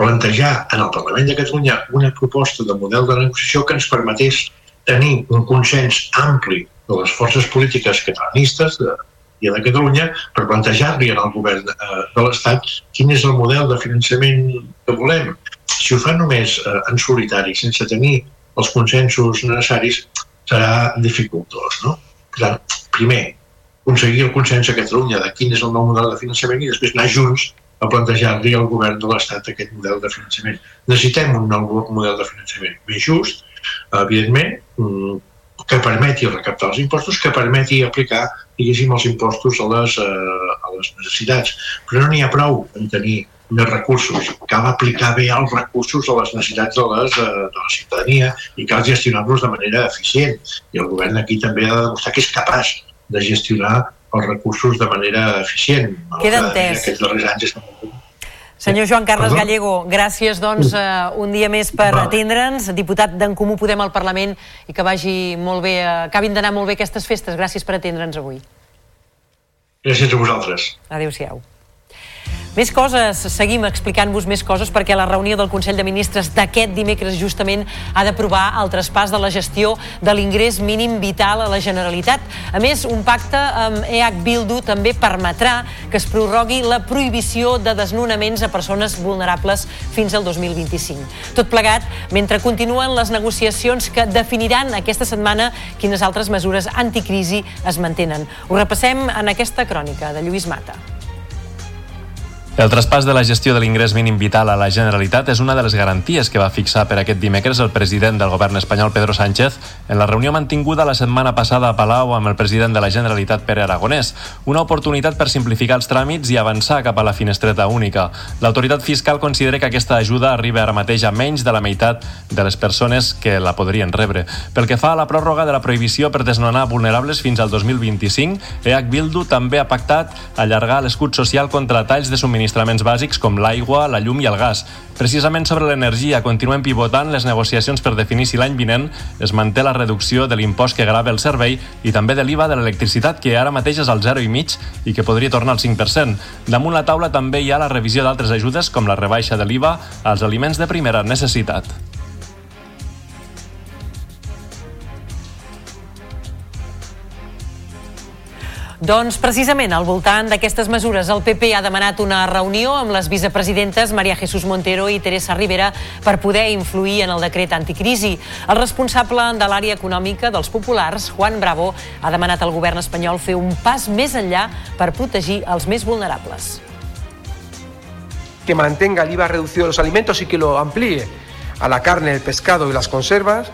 plantejar en el Parlament de Catalunya una proposta de model de negociació que ens permetés tenir un consens ampli de les forces polítiques catalanistes, de, i de Catalunya per plantejar-li al govern de, eh, de l'Estat quin és el model de finançament que volem. Si ho fa només eh, en solitari, sense tenir els consensos necessaris, serà dificultós. No? Tant, primer, aconseguir el consens a Catalunya de quin és el nou model de finançament i després anar junts a plantejar-li al govern de l'Estat aquest model de finançament. Necessitem un nou model de finançament més just, evidentment, mm, que permeti recaptar els impostos, que permeti aplicar diguéssim, els impostos a les, eh, a les necessitats. Però no n'hi ha prou en tenir més recursos. Cal aplicar bé els recursos a les necessitats de, les, eh, de la ciutadania i cal gestionar-los de manera eficient. I el govern aquí també ha de demostrar que és capaç de gestionar els recursos de manera eficient. Queda entès. Aquests darrers anys estan Senyor Joan Carles Perdó? Gallego, gràcies doncs uh, un dia més per atendre'ns, diputat d'en Comú Podem al Parlament i que vagi molt bé, uh, acabin d'anar molt bé aquestes festes. Gràcies per atendre'ns avui. Gràcies a vosaltres. Adéu-siau. Més coses, seguim explicant-vos més coses perquè la reunió del Consell de Ministres d'aquest dimecres justament ha d'aprovar el traspàs de la gestió de l'ingrés mínim vital a la Generalitat. A més, un pacte amb EH Bildu també permetrà que es prorrogui la prohibició de desnonaments a persones vulnerables fins al 2025. Tot plegat, mentre continuen les negociacions que definiran aquesta setmana quines altres mesures anticrisi es mantenen. Ho repassem en aquesta crònica de Lluís Mata. El traspàs de la gestió de l'ingrés mínim vital a la Generalitat és una de les garanties que va fixar per aquest dimecres el president del govern espanyol, Pedro Sánchez, en la reunió mantinguda la setmana passada a Palau amb el president de la Generalitat, Pere Aragonès. Una oportunitat per simplificar els tràmits i avançar cap a la finestreta única. L'autoritat fiscal considera que aquesta ajuda arriba ara mateix a menys de la meitat de les persones que la podrien rebre. Pel que fa a la pròrroga de la prohibició per desnonar vulnerables fins al 2025, EH Bildu també ha pactat allargar l'escut social contra talls de subministraments bàsics com l'aigua, la llum i el gas. Precisament sobre l'energia, continuem pivotant les negociacions per definir si l'any vinent es manté la reducció de l'impost que grava el servei i també de l'IVA de l'electricitat, que ara mateix és al 0,5 i que podria tornar al 5%. Damunt la taula també hi ha la revisió d'altres ajudes, com la rebaixa de l'IVA als aliments de primera necessitat. Doncs precisament al voltant d'aquestes mesures el PP ha demanat una reunió amb les vicepresidentes Maria Jesús Montero i Teresa Rivera per poder influir en el decret anticrisi. El responsable de l'àrea econòmica dels populars, Juan Bravo, ha demanat al govern espanyol fer un pas més enllà per protegir els més vulnerables. que mantenga el IVA reducido de los alimentos que lo amplíe a la carne, el pescado y las conservas,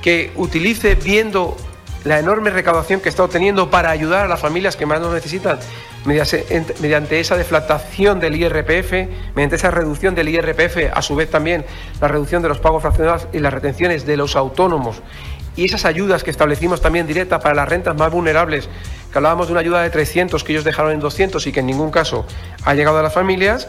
que utilice viendo la enorme recaudación que está obteniendo para ayudar a las familias que más nos necesitan mediante esa deflactación del IRPF, mediante esa reducción del IRPF, a su vez también la reducción de los pagos fraccionados y las retenciones de los autónomos. Y esas ayudas que establecimos también directas para las rentas más vulnerables, que hablábamos de una ayuda de 300 que ellos dejaron en 200 y que en ningún caso ha llegado a las familias,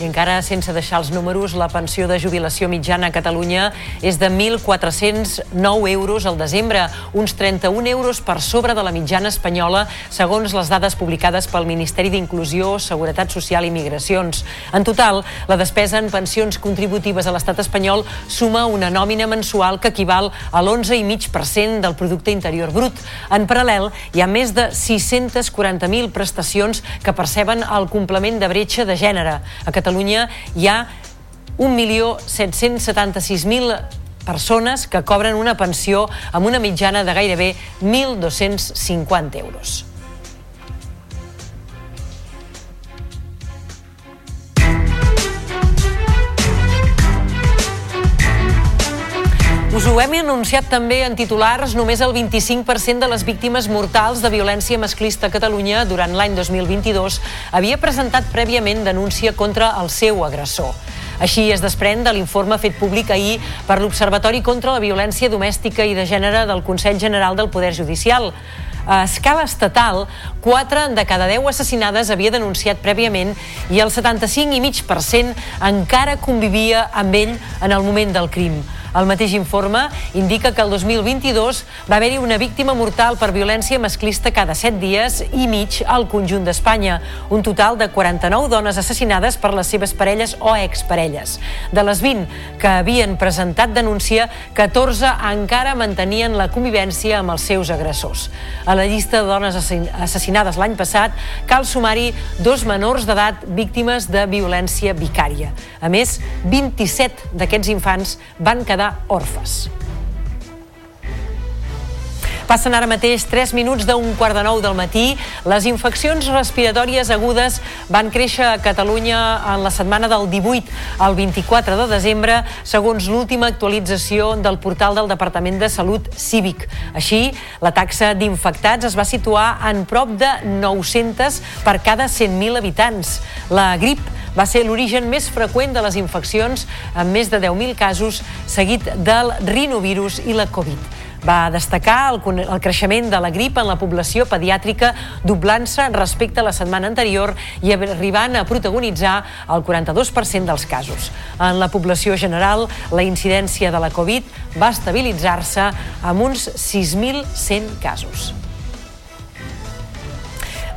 I encara sense deixar els números, la pensió de jubilació mitjana a Catalunya és de 1.409 euros al desembre, uns 31 euros per sobre de la mitjana espanyola, segons les dades publicades pel Ministeri d'Inclusió, Seguretat Social i Migracions. En total, la despesa en pensions contributives a l'estat espanyol suma una nòmina mensual que equival a l'11,5% del producte interior brut. En paral·lel, hi ha més de 640.000 prestacions que perceben el complement de bretxa de gènere. A Catalunya hi ha 1.776.000 persones que cobren una pensió amb una mitjana de gairebé 1.250 euros. Us ho hem anunciat també en titulars, només el 25% de les víctimes mortals de violència masclista a Catalunya durant l'any 2022 havia presentat prèviament denúncia contra el seu agressor. Així es desprèn de l'informe fet públic ahir per l'Observatori contra la Violència Domèstica i de Gènere del Consell General del Poder Judicial. A escala estatal, 4 de cada 10 assassinades havia denunciat prèviament i el 75,5% encara convivia amb ell en el moment del crim. El mateix informe indica que el 2022 va haver-hi una víctima mortal per violència masclista cada 7 dies i mig al conjunt d'Espanya, un total de 49 dones assassinades per les seves parelles o exparelles. De les 20 que havien presentat denúncia, 14 encara mantenien la convivència amb els seus agressors. A la llista de dones assassinades l'any passat cal sumar-hi dos menors d'edat víctimes de violència vicària. A més, 27 d'aquests infants van quedar orfes. Passen ara mateix 3 minuts d'un quart de nou del matí. Les infeccions respiratòries agudes van créixer a Catalunya en la setmana del 18 al 24 de desembre, segons l'última actualització del portal del Departament de Salut Cívic. Així, la taxa d'infectats es va situar en prop de 900 per cada 100.000 habitants. La grip va ser l'origen més freqüent de les infeccions, amb més de 10.000 casos, seguit del rinovirus i la Covid. Va destacar el, el creixement de la grip en la població pediàtrica doblant-se respecte a la setmana anterior i arribant a protagonitzar el 42% dels casos. En la població general, la incidència de la Covid va estabilitzar-se amb uns 6.100 casos.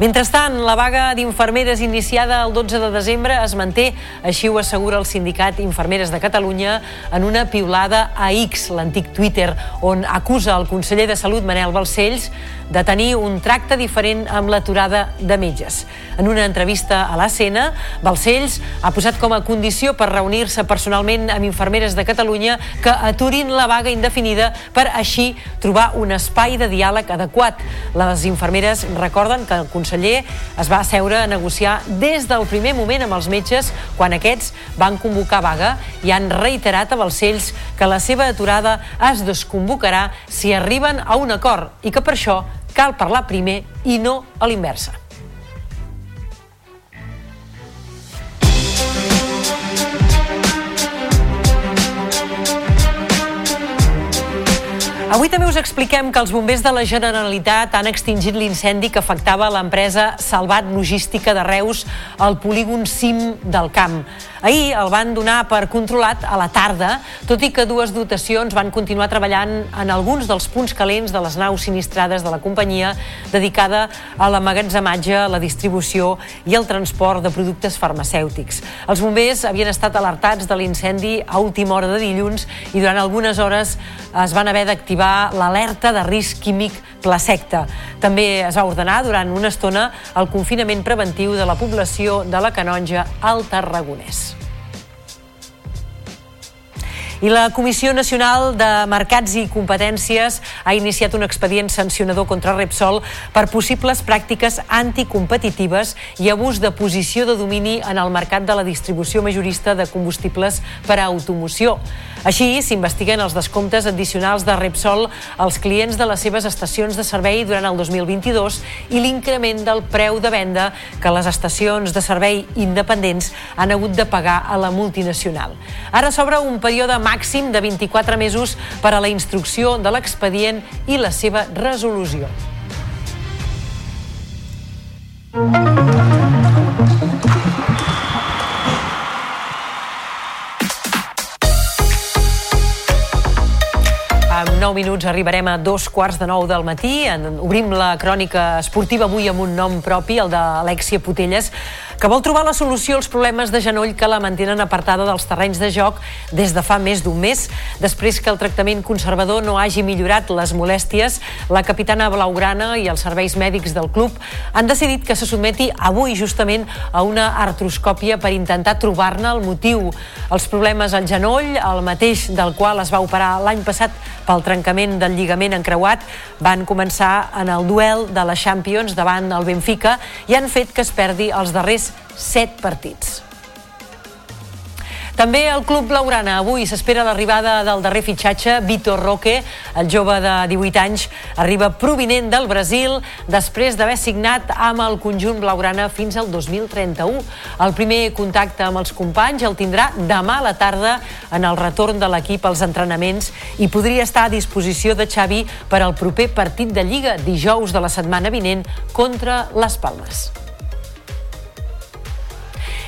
Mentrestant, la vaga d'infermeres iniciada el 12 de desembre es manté, així ho assegura el sindicat Infermeres de Catalunya en una piulada a X, l'antic Twitter, on acusa el conseller de Salut, Manel Balcells, de tenir un tracte diferent amb l'aturada de metges. En una entrevista a l'ACN, Balcells ha posat com a condició per reunir-se personalment amb infermeres de Catalunya que aturin la vaga indefinida per així trobar un espai de diàleg adequat. Les infermeres recorden que el conseller es va asseure a negociar des del primer moment amb els metges quan aquests van convocar vaga i han reiterat a Balcells que la seva aturada es desconvocarà si arriben a un acord i que per això cal parlar primer i no a l'inversa. Avui també us expliquem que els bombers de la Generalitat han extingit l'incendi que afectava l'empresa Salvat Logística de Reus al polígon CIM del Camp. Ahir el van donar per controlat a la tarda, tot i que dues dotacions van continuar treballant en alguns dels punts calents de les naus sinistrades de la companyia dedicada a l'amagatzematge, la distribució i el transport de productes farmacèutics. Els bombers havien estat alertats de l'incendi a última hora de dilluns i durant algunes hores es van haver d'activar l'alerta de risc químic placecta. També es va ordenar durant una estona el confinament preventiu de la població de la Canonja al Tarragonès. I la Comissió Nacional de Mercats i Competències ha iniciat un expedient sancionador contra Repsol per possibles pràctiques anticompetitives i abús de posició de domini en el mercat de la distribució majorista de combustibles per a automoció. Així, s'investiguen els descomptes addicionals de Repsol als clients de les seves estacions de servei durant el 2022 i l'increment del preu de venda que les estacions de servei independents han hagut de pagar a la multinacional. Ara s'obre un període màxim màxim de 24 mesos per a la instrucció de l'expedient i la seva resolució. 9 minuts arribarem a dos quarts de nou del matí. En, obrim la crònica esportiva avui amb un nom propi, el d'Alexia Putelles, que vol trobar la solució als problemes de genoll que la mantenen apartada dels terrenys de joc des de fa més d'un mes. Després que el tractament conservador no hagi millorat les molèsties, la capitana blaugrana i els serveis mèdics del club han decidit que se sotmeti avui justament a una artroscòpia per intentar trobar-ne el motiu. Els problemes al genoll, el mateix del qual es va operar l'any passat pel trencament del lligament encreuat, van començar en el duel de la Champions davant el Benfica i han fet que es perdi els darrers set partits. També el club blaugrana. Avui s'espera l'arribada del darrer fitxatge, Vitor Roque, el jove de 18 anys, arriba provinent del Brasil després d'haver signat amb el conjunt blaugrana fins al 2031. El primer contacte amb els companys el tindrà demà a la tarda en el retorn de l'equip als entrenaments i podria estar a disposició de Xavi per al proper partit de Lliga dijous de la setmana vinent contra les Palmes.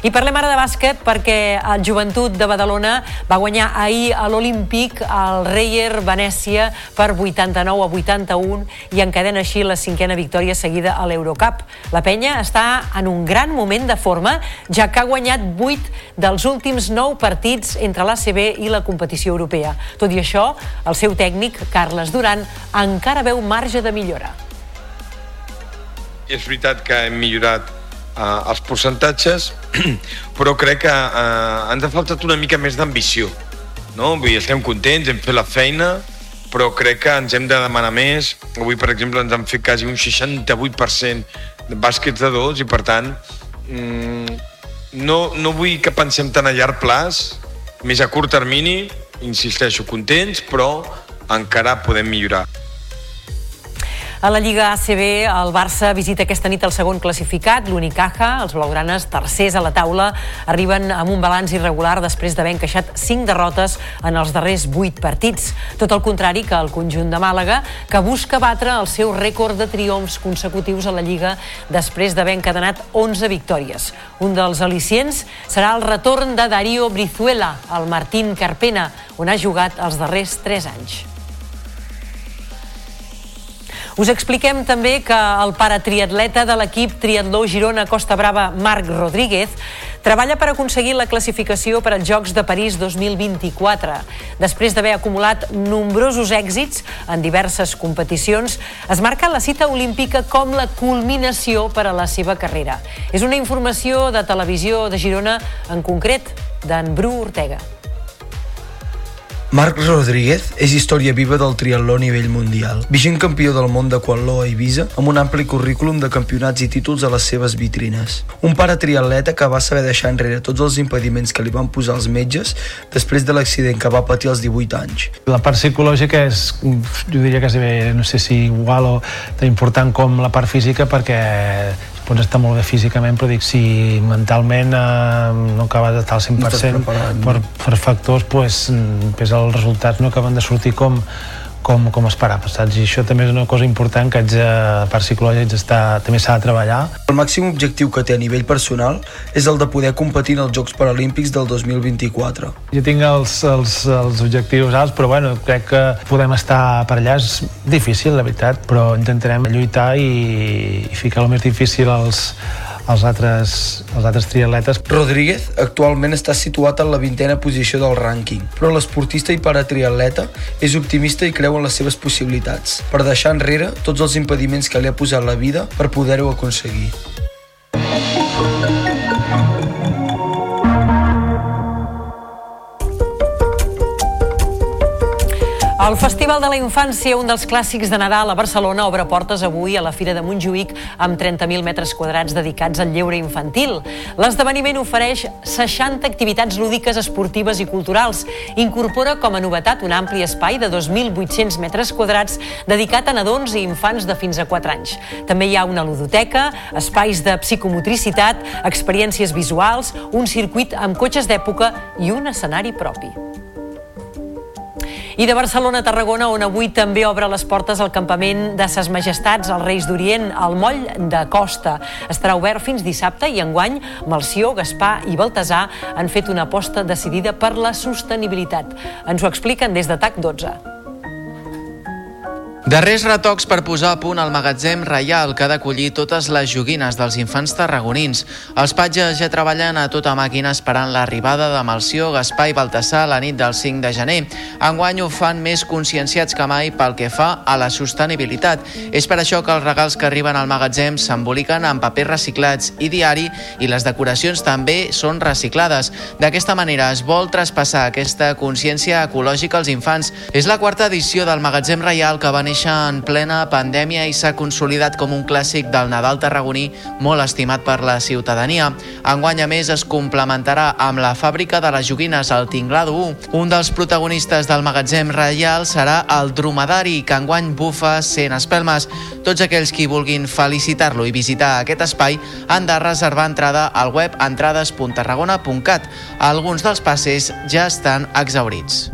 I parlem ara de bàsquet perquè el Joventut de Badalona va guanyar ahir a l'Olímpic el Reyer Venècia per 89 a 81 i encadena així la cinquena victòria seguida a l'Eurocup. La penya està en un gran moment de forma, ja que ha guanyat 8 dels últims 9 partits entre l'ACB i la competició europea. Tot i això, el seu tècnic, Carles Duran, encara veu marge de millora. És veritat que hem millorat eh, els percentatges, però crec que eh, ens ha faltat una mica més d'ambició. No? Vull dir, estem contents, hem fet la feina, però crec que ens hem de demanar més. Avui, per exemple, ens han fet quasi un 68% de bàsquets de dos i, per tant, mm, no, no vull que pensem tan a llarg plaç, més a curt termini, insisteixo, contents, però encara podem millorar. A la Lliga ACB, el Barça visita aquesta nit el segon classificat, l'Unicaja. Els blaugranes, tercers a la taula, arriben amb un balanç irregular després d'haver encaixat 5 derrotes en els darrers 8 partits. Tot el contrari que el conjunt de Màlaga, que busca batre el seu rècord de triomfs consecutius a la Lliga després d'haver encadenat 11 victòries. Un dels al·licients serà el retorn de Darío Brizuela, al Martín Carpena, on ha jugat els darrers 3 anys. Us expliquem també que el paratriatleta de l'equip Triatló Girona Costa Brava, Marc Rodríguez, treballa per aconseguir la classificació per als Jocs de París 2024. Després d'haver acumulat nombrosos èxits en diverses competicions, es marca la cita olímpica com la culminació per a la seva carrera. És una informació de Televisió de Girona, en concret d'en Bru Ortega. Marc Rodríguez és història viva del triatló a nivell mundial. Vigent campió del món de quatló a Ibiza, amb un ampli currículum de campionats i títols a les seves vitrines. Un pare triatleta que va saber deixar enrere tots els impediments que li van posar els metges després de l'accident que va patir als 18 anys. La part psicològica és, jo diria que no sé si igual o tan important com la part física perquè pots estar molt bé físicament, però dic, si mentalment eh, no acabes d'estar al 100% per, per factors, pues, pues els resultats no acaben de sortir com, com, com esperava, saps? I això també és una cosa important que haig de, a part psicològica està, també s'ha de treballar. El màxim objectiu que té a nivell personal és el de poder competir en els Jocs Paralímpics del 2024. Jo tinc els, els, els objectius alts, però bueno, crec que podem estar per allà. És difícil, la veritat, però intentarem lluitar i, i ficar el més difícil als, els altres, els altres triatletes. Rodríguez actualment està situat en la vintena posició del rànquing, però l'esportista i paratriatleta és optimista i creu en les seves possibilitats, per deixar enrere tots els impediments que li ha posat la vida per poder-ho aconseguir. El Festival de la Infància, un dels clàssics de Nadal a Barcelona, obre portes avui a la Fira de Montjuïc amb 30.000 metres quadrats dedicats al lleure infantil. L'esdeveniment ofereix 60 activitats lúdiques, esportives i culturals. Incorpora com a novetat un ampli espai de 2.800 metres quadrats dedicat a nadons i infants de fins a 4 anys. També hi ha una ludoteca, espais de psicomotricitat, experiències visuals, un circuit amb cotxes d'època i un escenari propi. I de Barcelona a Tarragona, on avui també obre les portes al campament de Ses Majestats, els Reis d'Orient, al moll de Costa. Estarà obert fins dissabte i enguany Malció, Gaspar i Baltasar han fet una aposta decidida per la sostenibilitat. Ens ho expliquen des de TAC 12. Darrers retocs per posar a punt el magatzem reial que ha d'acollir totes les joguines dels infants tarragonins. Els patges ja treballen a tota màquina esperant l'arribada de Malció, Gaspar i Baltasar la nit del 5 de gener. Enguany ho fan més conscienciats que mai pel que fa a la sostenibilitat. És per això que els regals que arriben al magatzem s'emboliquen amb papers reciclats i diari i les decoracions també són reciclades. D'aquesta manera es vol traspassar aquesta consciència ecològica als infants. És la quarta edició del magatzem reial que va néixer en plena pandèmia i s'ha consolidat com un clàssic del Nadal tarragoní molt estimat per la ciutadania. Enguany, a més, es complementarà amb la fàbrica de les joguines al Tinglado 1. Un dels protagonistes del magatzem reial serà el dromedari, que enguany bufa 100 espelmes. Tots aquells qui vulguin felicitar-lo i visitar aquest espai han de reservar entrada al web entrades.tarragona.cat. Alguns dels passes ja estan exaurits.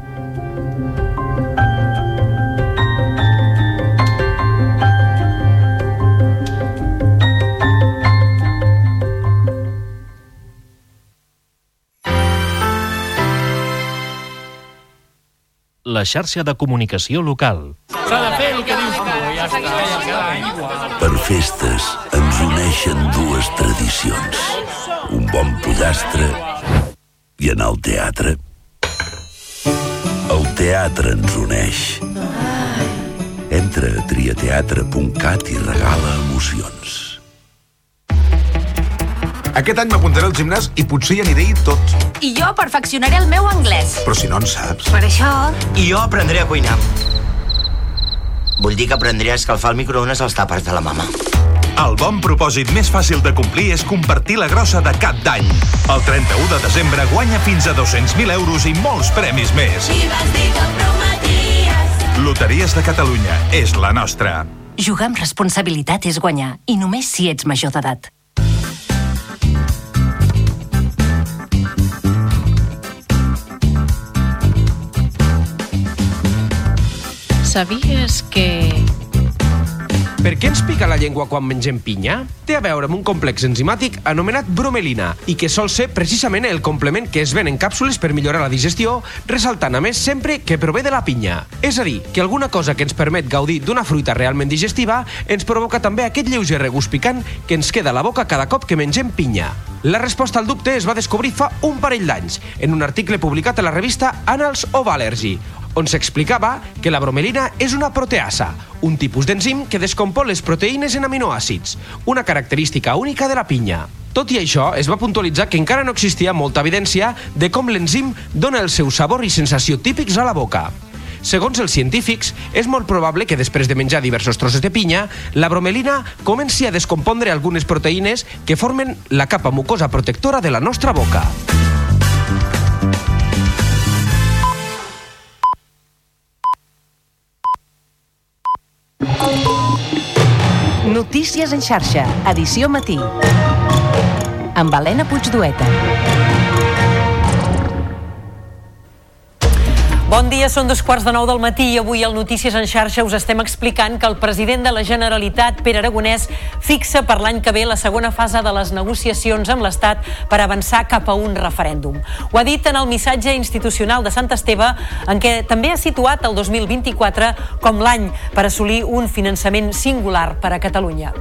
La xarxa de comunicació local. S'ha de fer el que dius tu, ja està. Per festes ens uneixen dues tradicions. Un bon pollastre i anar al teatre. El teatre ens uneix. Entra a triateatre.cat i regala emocions. Aquest any m'apuntaré al gimnàs i potser hi aniré tot. I jo perfeccionaré el meu anglès. Però si no en saps. Per això... I jo aprendré a cuinar. Vull dir que aprendré a escalfar el microones als tàpers de la mama. El bon propòsit més fàcil de complir és compartir la grossa de cap d'any. El 31 de desembre guanya fins a 200.000 euros i molts premis més. I vas dir que em prometies. Loteries de Catalunya és la nostra. Jugar amb responsabilitat és guanyar, i només si ets major d'edat. Sabies que... Per què ens pica la llengua quan mengem pinya? Té a veure amb un complex enzimàtic anomenat bromelina i que sol ser precisament el complement que es ven en càpsules per millorar la digestió, ressaltant a més sempre que prové de la pinya. És a dir, que alguna cosa que ens permet gaudir d'una fruita realment digestiva ens provoca també aquest lleuger regust picant que ens queda a la boca cada cop que mengem pinya. La resposta al dubte es va descobrir fa un parell d'anys en un article publicat a la revista Annals of Allergy, on s'explicava que la bromelina és una proteasa, un tipus d'enzim que descompon les proteïnes en aminoàcids, una característica única de la pinya. Tot i això, es va puntualitzar que encara no existia molta evidència de com l'enzim dona el seu sabor i sensació típics a la boca. Segons els científics, és molt probable que després de menjar diversos trossos de pinya, la bromelina comenci a descompondre algunes proteïnes que formen la capa mucosa protectora de la nostra boca. Notícies en xarxa, edició matí. Amb Helena Puigdueta. Bon dia, són dos quarts de nou del matí i avui al Notícies en xarxa us estem explicant que el president de la Generalitat, Pere Aragonès, fixa per l'any que ve la segona fase de les negociacions amb l'Estat per avançar cap a un referèndum. Ho ha dit en el missatge institucional de Sant Esteve, en què també ha situat el 2024 com l'any per assolir un finançament singular per a Catalunya.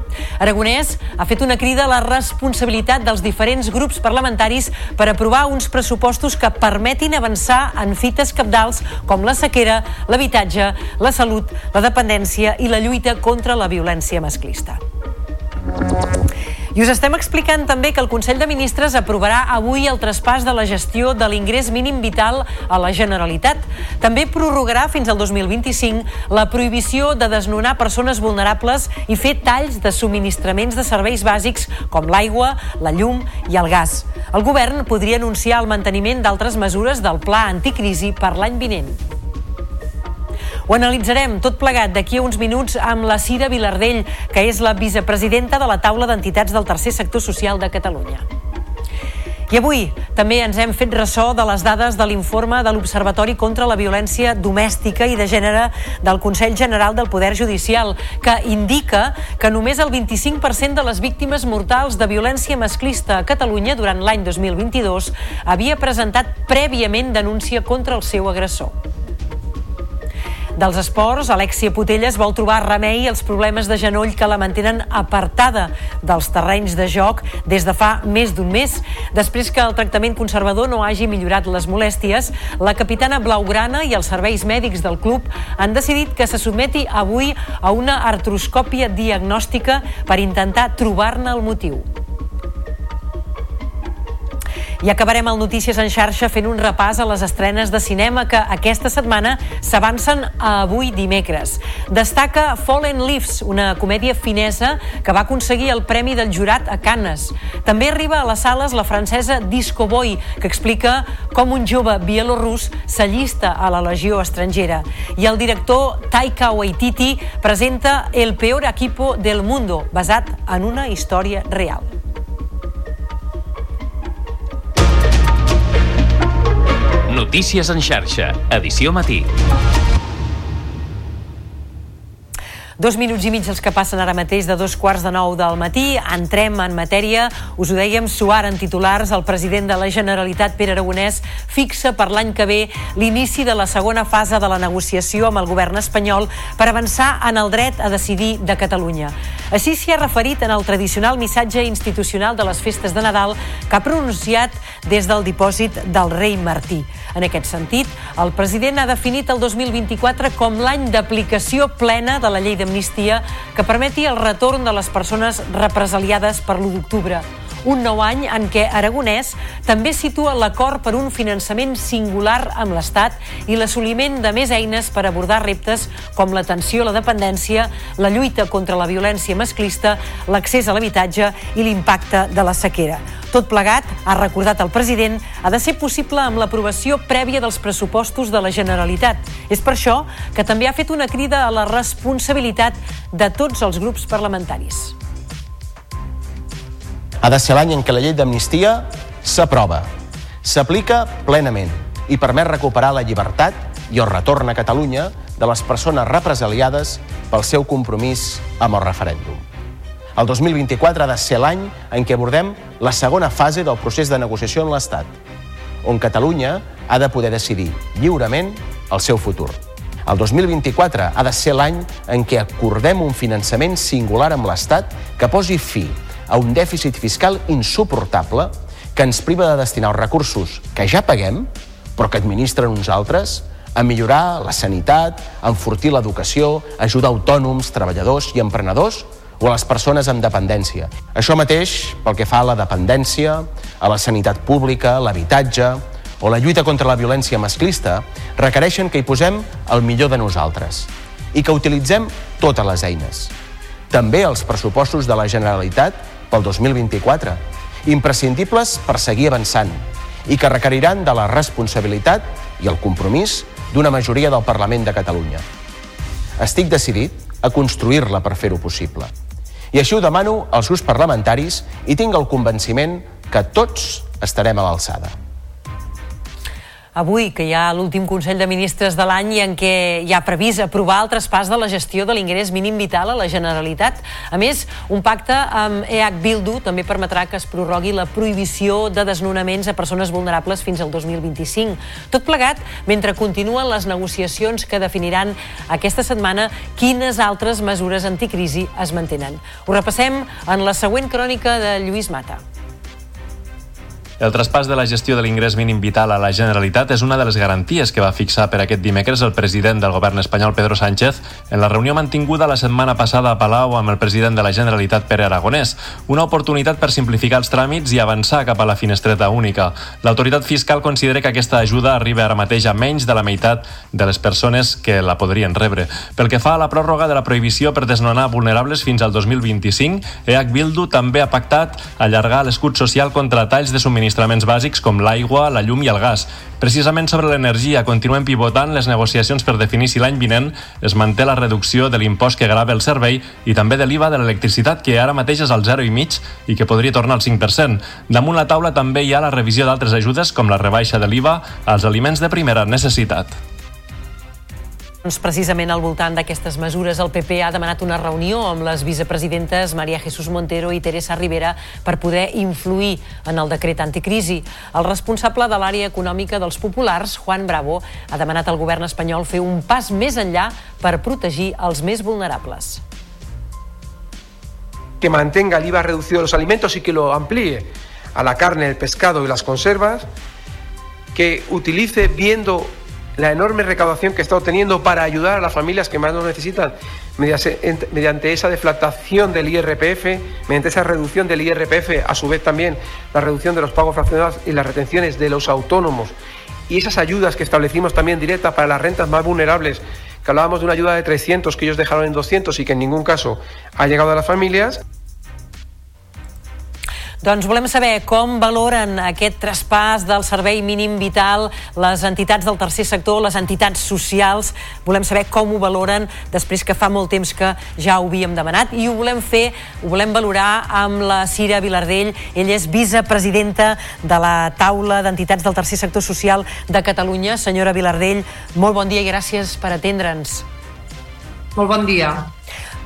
Aragonès ha fet una crida a la responsabilitat dels diferents grups parlamentaris per aprovar uns pressupostos que permetin avançar en fites capdals com la sequera, l'habitatge, la salut, la dependència i la lluita contra la violència masclista. I us estem explicant també que el Consell de Ministres aprovarà avui el traspàs de la gestió de l'ingrés mínim vital a la Generalitat. També prorrogarà fins al 2025 la prohibició de desnonar persones vulnerables i fer talls de subministraments de serveis bàsics com l'aigua, la llum i el gas. El govern podria anunciar el manteniment d'altres mesures del pla anticrisi per l'any vinent. Ho analitzarem tot plegat d'aquí a uns minuts amb la Cira Vilardell, que és la vicepresidenta de la taula d'entitats del tercer sector social de Catalunya. I avui també ens hem fet ressò de les dades de l'informe de l'Observatori contra la Violència Domèstica i de Gènere del Consell General del Poder Judicial, que indica que només el 25% de les víctimes mortals de violència masclista a Catalunya durant l'any 2022 havia presentat prèviament denúncia contra el seu agressor. Dels esports, Alexia Putelles vol trobar remei als problemes de genoll que la mantenen apartada dels terrenys de joc des de fa més d'un mes. Després que el tractament conservador no hagi millorat les molèsties, la capitana blaugrana i els serveis mèdics del club han decidit que se sotmeti avui a una artroscòpia diagnòstica per intentar trobar-ne el motiu. I acabarem el Notícies en xarxa fent un repàs a les estrenes de cinema que aquesta setmana s'avancen avui dimecres. Destaca Fallen Leaves, una comèdia finesa que va aconseguir el Premi del Jurat a Cannes. També arriba a les sales la francesa Disco Boy, que explica com un jove bielorrus s'allista a la legió estrangera. I el director Taika Waititi presenta El peor equipo del mundo, basat en una història real. Notícies en xarxa, edició matí. Dos minuts i mig els que passen ara mateix de dos quarts de nou del matí. Entrem en matèria. Us ho dèiem, suar en titulars. El president de la Generalitat, Pere Aragonès, fixa per l'any que ve l'inici de la segona fase de la negociació amb el govern espanyol per avançar en el dret a decidir de Catalunya. Així s'hi ha referit en el tradicional missatge institucional de les festes de Nadal que ha pronunciat des del dipòsit del rei Martí. En aquest sentit, el president ha definit el 2024 com l'any d'aplicació plena de la llei d'amnistia que permeti el retorn de les persones represaliades per l'1 d'octubre. Un nou any en què Aragonès també situa l'acord per un finançament singular amb l'Estat i l'assoliment de més eines per abordar reptes com l'atenció a la dependència, la lluita contra la violència masclista, l'accés a l'habitatge i l'impacte de la sequera. Tot plegat, ha recordat el president, ha de ser possible amb l'aprovació prèvia dels pressupostos de la Generalitat. És per això que també ha fet una crida a la responsabilitat de tots els grups parlamentaris. Ha de ser l'any en què la llei d'amnistia s'aprova, s'aplica plenament i permet recuperar la llibertat i el retorn a Catalunya de les persones represaliades pel seu compromís amb el referèndum. El 2024 ha de ser l'any en què abordem la segona fase del procés de negociació amb l'Estat, on Catalunya ha de poder decidir lliurement el seu futur. El 2024 ha de ser l'any en què acordem un finançament singular amb l'Estat que posi fi a un dèficit fiscal insuportable que ens priva de destinar els recursos que ja paguem, però que administren uns altres, a millorar la sanitat, a enfortir l'educació, ajudar autònoms, treballadors i emprenedors o a les persones amb dependència. Això mateix pel que fa a la dependència, a la sanitat pública, l'habitatge o la lluita contra la violència masclista requereixen que hi posem el millor de nosaltres i que utilitzem totes les eines. També els pressupostos de la Generalitat pel 2024, imprescindibles per seguir avançant i que requeriran de la responsabilitat i el compromís d'una majoria del Parlament de Catalunya. Estic decidit a construir-la per fer-ho possible. I així ho demano als grups parlamentaris i tinc el convenciment que tots estarem a l'alçada. Avui, que hi ha l'últim Consell de Ministres de l'any i en què hi ha previst aprovar el traspàs de la gestió de l'ingrés mínim vital a la Generalitat. A més, un pacte amb EH Bildu també permetrà que es prorrogui la prohibició de desnonaments a persones vulnerables fins al 2025. Tot plegat mentre continuen les negociacions que definiran aquesta setmana quines altres mesures anticrisi es mantenen. Ho repassem en la següent crònica de Lluís Mata. El traspàs de la gestió de l'ingrés mínim vital a la Generalitat és una de les garanties que va fixar per aquest dimecres el president del govern espanyol, Pedro Sánchez, en la reunió mantinguda la setmana passada a Palau amb el president de la Generalitat, Pere Aragonès. Una oportunitat per simplificar els tràmits i avançar cap a la finestreta única. L'autoritat fiscal considera que aquesta ajuda arriba ara mateix a menys de la meitat de les persones que la podrien rebre. Pel que fa a la pròrroga de la prohibició per desnonar vulnerables fins al 2025, EH Bildu també ha pactat allargar l'escut social contra talls de subministraments bàsics com l'aigua, la llum i el gas. Precisament sobre l'energia, continuem pivotant les negociacions per definir si l'any vinent es manté la reducció de l'impost que grava el servei i també de l'IVA de l'electricitat, que ara mateix és al 0,5 i que podria tornar al 5%. Damunt la taula també hi ha la revisió d'altres ajudes com la rebaixa de l'IVA als aliments de primera necessitat. Doncs precisament al voltant d'aquestes mesures, el PP ha demanat una reunió amb les vicepresidentes Maria Jesús Montero i Teresa Rivera per poder influir en el decret anticrisi. El responsable de l'àrea econòmica dels populars, Juan Bravo, ha demanat al govern espanyol fer un pas més enllà per protegir els més vulnerables. Que mantenga el IVA reducido de los alimentos y que lo amplíe a la carne, el pescado y las conservas, que utilice viendo la enorme recaudación que está obteniendo para ayudar a las familias que más lo necesitan mediante, esa deflatación del IRPF, mediante esa reducción del IRPF, a su vez también la reducción de los pagos fraccionados y las retenciones de los autónomos y esas ayudas que establecimos también directas para las rentas más vulnerables, que hablábamos de una ayuda de 300 que ellos dejaron en 200 y que en ningún caso ha llegado a las familias. Doncs volem saber com valoren aquest traspàs del servei mínim vital les entitats del tercer sector, les entitats socials. Volem saber com ho valoren després que fa molt temps que ja ho havíem demanat i ho volem fer, ho volem valorar amb la Cira Vilardell. Ella és vicepresidenta de la taula d'entitats del tercer sector social de Catalunya. Senyora Vilardell, molt bon dia i gràcies per atendre'ns. Molt bon dia.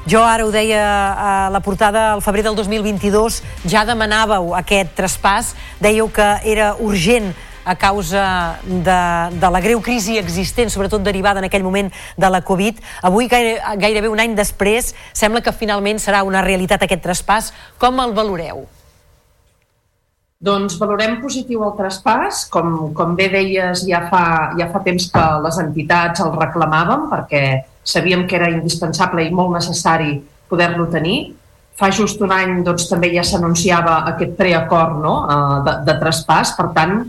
Jo ara ho deia a la portada al febrer del 2022, ja demanàveu aquest traspàs, dèieu que era urgent a causa de, de la greu crisi existent, sobretot derivada en aquell moment de la Covid. Avui, gaire, gairebé un any després, sembla que finalment serà una realitat aquest traspàs. Com el valoreu? Doncs valorem positiu el traspàs. Com, com bé deies, ja fa, ja fa temps que les entitats el reclamàvem perquè sabíem que era indispensable i molt necessari poder-lo tenir. Fa just un any doncs, també ja s'anunciava aquest preacord no? Eh, de, de traspàs, per tant,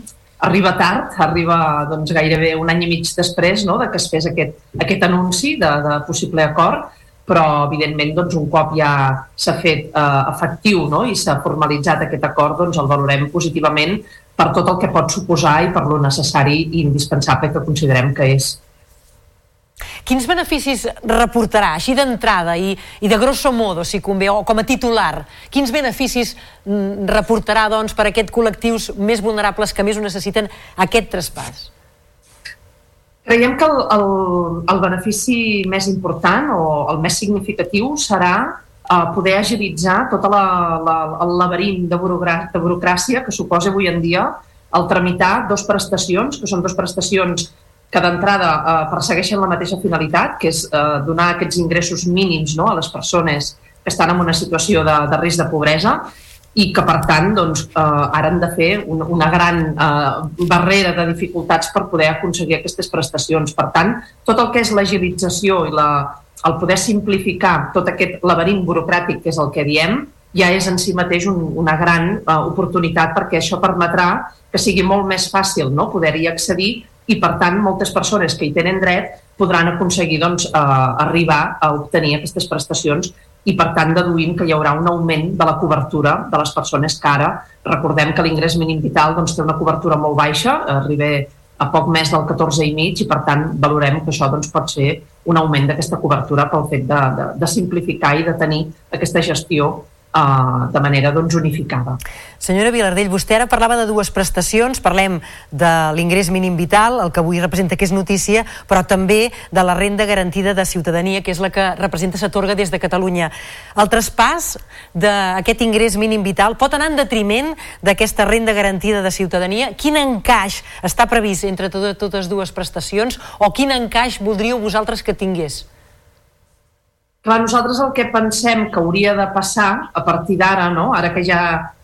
arriba tard, arriba doncs, gairebé un any i mig després no? de que es fes aquest, aquest anunci de, de possible acord, però evidentment doncs, un cop ja s'ha fet eh, efectiu no? i s'ha formalitzat aquest acord, doncs el valorem positivament per tot el que pot suposar i per lo necessari i indispensable que considerem que és. Quins beneficis reportarà, així d'entrada i, i de grosso modo, si convé, o com a titular, quins beneficis mm, reportarà doncs, per a aquests col·lectius més vulnerables que més ho necessiten aquest traspàs? Creiem que el, el, el benefici més important o el més significatiu serà eh, poder agilitzar tot la, la, el laberint de, de burocràcia que suposa avui en dia el tramitar dos prestacions, que són dos prestacions que d'entrada eh, persegueixen la mateixa finalitat, que és eh, donar aquests ingressos mínims no, a les persones que estan en una situació de, de risc de pobresa i que, per tant, doncs, eh, ara han de fer una, una gran eh, barrera de dificultats per poder aconseguir aquestes prestacions. Per tant, tot el que és l'agilització i la, el poder simplificar tot aquest laberint burocràtic, que és el que diem, ja és en si mateix un, una gran eh, oportunitat perquè això permetrà que sigui molt més fàcil no? poder-hi accedir i, per tant, moltes persones que hi tenen dret podran aconseguir doncs, eh, arribar a obtenir aquestes prestacions i, per tant, deduïm que hi haurà un augment de la cobertura de les persones que ara, recordem que l'ingrés mínim vital doncs, té una cobertura molt baixa, arriba a poc més del 14,5 i, per tant, valorem que això doncs, pot ser un augment d'aquesta cobertura pel fet de, de, de simplificar i de tenir aquesta gestió uh, de manera doncs, unificada. Senyora Vilardell, vostè ara parlava de dues prestacions, parlem de l'ingrés mínim vital, el que avui representa que és notícia, però també de la renda garantida de ciutadania, que és la que representa s'atorga des de Catalunya. El traspàs d'aquest ingrés mínim vital pot anar en detriment d'aquesta renda garantida de ciutadania? Quin encaix està previst entre totes dues prestacions o quin encaix voldríeu vosaltres que tingués? Clar, nosaltres el que pensem que hauria de passar a partir d'ara, no? ara que ja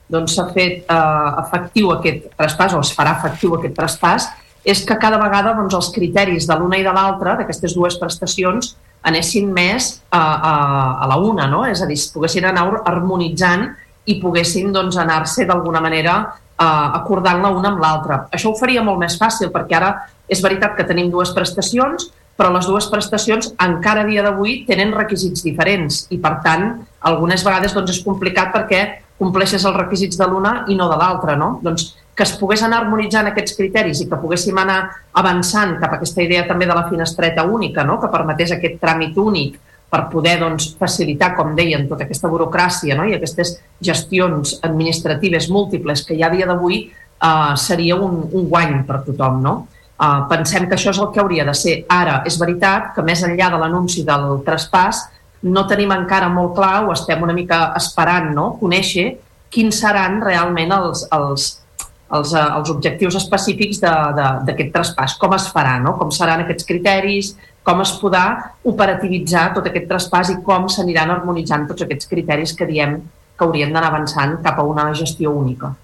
doncs, s'ha doncs, fet eh, efectiu aquest traspàs, o es farà efectiu aquest traspàs, és que cada vegada doncs, els criteris de l'una i de l'altra, d'aquestes dues prestacions, anessin més a, a, a la una, no? és a dir, poguessin anar harmonitzant i poguessin doncs, anar-se d'alguna manera eh, acordant la una amb l'altra. Això ho faria molt més fàcil, perquè ara és veritat que tenim dues prestacions, però les dues prestacions encara a dia d'avui tenen requisits diferents i, per tant, algunes vegades doncs, és complicat perquè compleixes els requisits de l'una i no de l'altra, no? Doncs que es pogués anar harmonitzant aquests criteris i que poguéssim anar avançant cap a aquesta idea també de la finestreta única, no? que permetés aquest tràmit únic per poder doncs, facilitar, com deien, tota aquesta burocràcia no? i aquestes gestions administratives múltiples que ja a dia d'avui eh, seria un, un guany per tothom. No? Uh, pensem que això és el que hauria de ser. Ara, és veritat que més enllà de l'anunci del traspàs, no tenim encara molt clar o estem una mica esperant no? conèixer quins seran realment els, els, els, eh, els objectius específics d'aquest traspàs, com es farà, no? com seran aquests criteris, com es podrà operativitzar tot aquest traspàs i com s'aniran harmonitzant tots aquests criteris que diem que haurien d'anar avançant cap a una gestió única.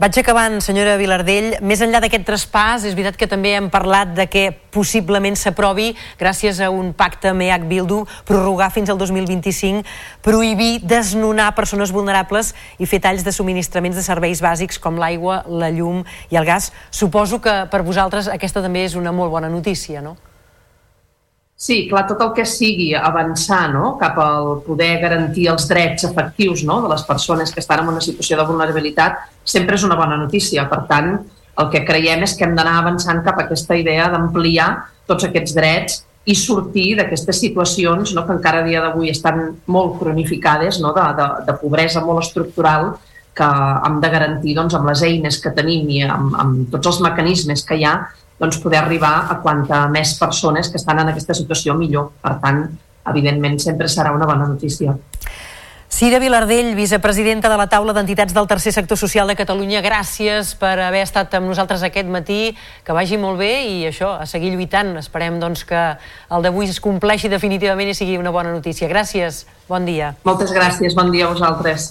Vaig acabant, senyora Vilardell. Més enllà d'aquest traspàs, és veritat que també hem parlat de que possiblement s'aprovi, gràcies a un pacte MEAC-Bildu, prorrogar fins al 2025, prohibir desnonar persones vulnerables i fer talls de subministraments de serveis bàsics com l'aigua, la llum i el gas. Suposo que per vosaltres aquesta també és una molt bona notícia, no? Sí, clar, tot el que sigui avançar no? cap al poder garantir els drets efectius no? de les persones que estan en una situació de vulnerabilitat sempre és una bona notícia. Per tant, el que creiem és que hem d'anar avançant cap a aquesta idea d'ampliar tots aquests drets i sortir d'aquestes situacions no? que encara a dia d'avui estan molt cronificades, no? de, de, de pobresa molt estructural, que hem de garantir doncs, amb les eines que tenim i amb, amb tots els mecanismes que hi ha doncs, poder arribar a quanta més persones que estan en aquesta situació millor. Per tant, evidentment, sempre serà una bona notícia. Cira Vilardell, vicepresidenta de la taula d'entitats del Tercer Sector Social de Catalunya, gràcies per haver estat amb nosaltres aquest matí, que vagi molt bé i això, a seguir lluitant. Esperem doncs, que el d'avui es compleixi definitivament i sigui una bona notícia. Gràcies, bon dia. Moltes gràcies, bon dia a vosaltres.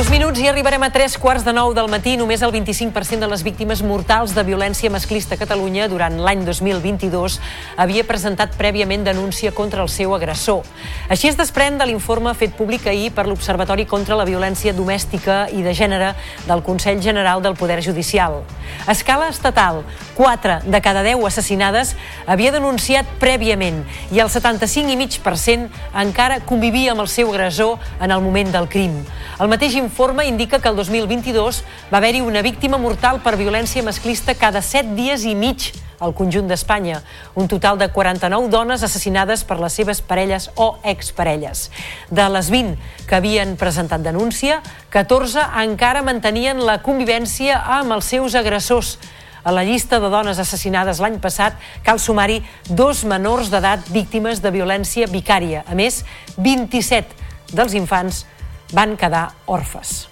Dos minuts i arribarem a tres quarts de nou del matí. Només el 25% de les víctimes mortals de violència masclista a Catalunya durant l'any 2022 havia presentat prèviament denúncia contra el seu agressor. Així es desprèn de l'informe fet públic ahir per l'Observatori contra la Violència Domèstica i de Gènere del Consell General del Poder Judicial. A escala estatal, 4 de cada 10 assassinades havia denunciat prèviament i el 75,5% encara convivia amb el seu agressor en el moment del crim. El mateix informe indica que el 2022 va haver-hi una víctima mortal per violència masclista cada 7 dies i mig al conjunt d'Espanya, un total de 49 dones assassinades per les seves parelles o exparelles. De les 20 que havien presentat denúncia, 14 encara mantenien la convivència amb els seus agressors. A la llista de dones assassinades l'any passat cal sumar-hi dos menors d'edat víctimes de violència vicària. A més, 27 dels infants van quedar orfes.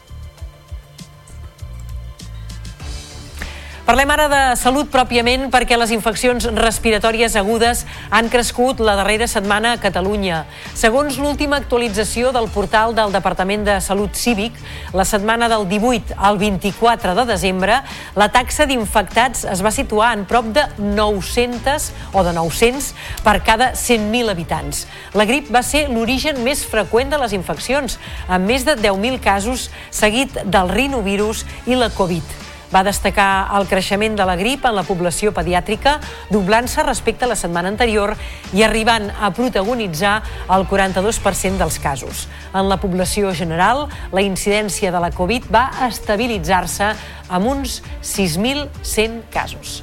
Parlem ara de salut pròpiament perquè les infeccions respiratòries agudes han crescut la darrera setmana a Catalunya. Segons l'última actualització del portal del Departament de Salut Cívic, la setmana del 18 al 24 de desembre, la taxa d'infectats es va situar en prop de 900 o de 900 per cada 100.000 habitants. La grip va ser l'origen més freqüent de les infeccions, amb més de 10.000 casos, seguit del rinovirus i la Covid. Va destacar el creixement de la grip en la població pediàtrica, doblant-se respecte a la setmana anterior i arribant a protagonitzar el 42% dels casos. En la població general, la incidència de la Covid va estabilitzar-se amb uns 6.100 casos.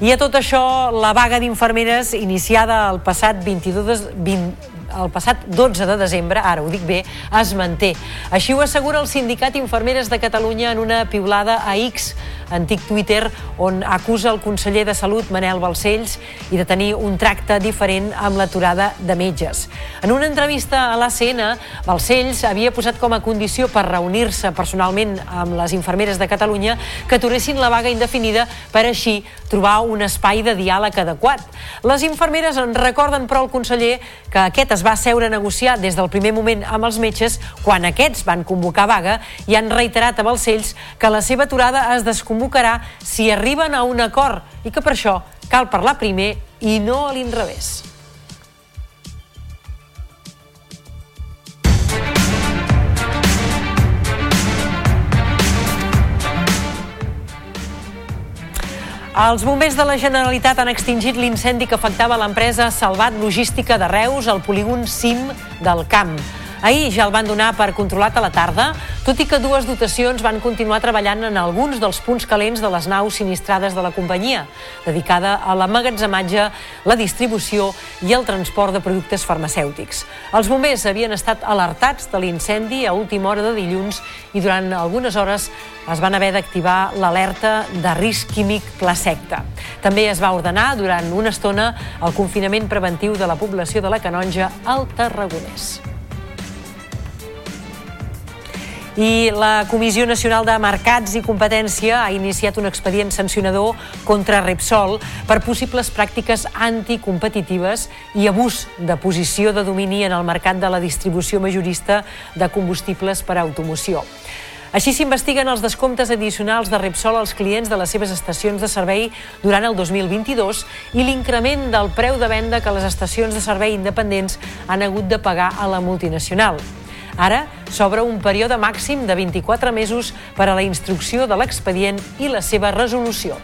I a tot això, la vaga d'infermeres iniciada el passat 22 de, 20, el passat 12 de desembre, ara ho dic bé, es manté. Així ho assegura el Sindicat Infermeres de Catalunya en una piulada a X, antic Twitter, on acusa el conseller de Salut, Manel Balcells, i de tenir un tracte diferent amb l'aturada de metges. En una entrevista a l'ACN, Balcells havia posat com a condició per reunir-se personalment amb les infermeres de Catalunya que aturessin la vaga indefinida per així trobar un espai de diàleg adequat. Les infermeres en recorden, però, el conseller que aquest es va seure a negociar des del primer moment amb els metges quan aquests van convocar vaga i han reiterat a Balcells que la seva aturada es desconvocarà si arriben a un acord i que per això cal parlar primer i no a l'inrevés. Els bombers de la Generalitat han extingit l'incendi que afectava l'empresa Salvat Logística de Reus al polígon CIM del Camp. Ahir ja el van donar per controlat a la tarda, tot i que dues dotacions van continuar treballant en alguns dels punts calents de les naus sinistrades de la companyia, dedicada a l'emmagatzematge, la distribució i el transport de productes farmacèutics. Els bombers havien estat alertats de l'incendi a última hora de dilluns i durant algunes hores es van haver d'activar l'alerta de risc químic Plasecta. També es va ordenar durant una estona el confinament preventiu de la població de la Canonja al Tarragonès. I la Comissió Nacional de Mercats i Competència ha iniciat un expedient sancionador contra Repsol per possibles pràctiques anticompetitives i abús de posició de domini en el mercat de la distribució majorista de combustibles per a automoció. Així s'investiguen els descomptes addicionals de Repsol als clients de les seves estacions de servei durant el 2022 i l'increment del preu de venda que les estacions de servei independents han hagut de pagar a la multinacional. Ara s'obre un període màxim de 24 mesos per a la instrucció de l'expedient i la seva resolució.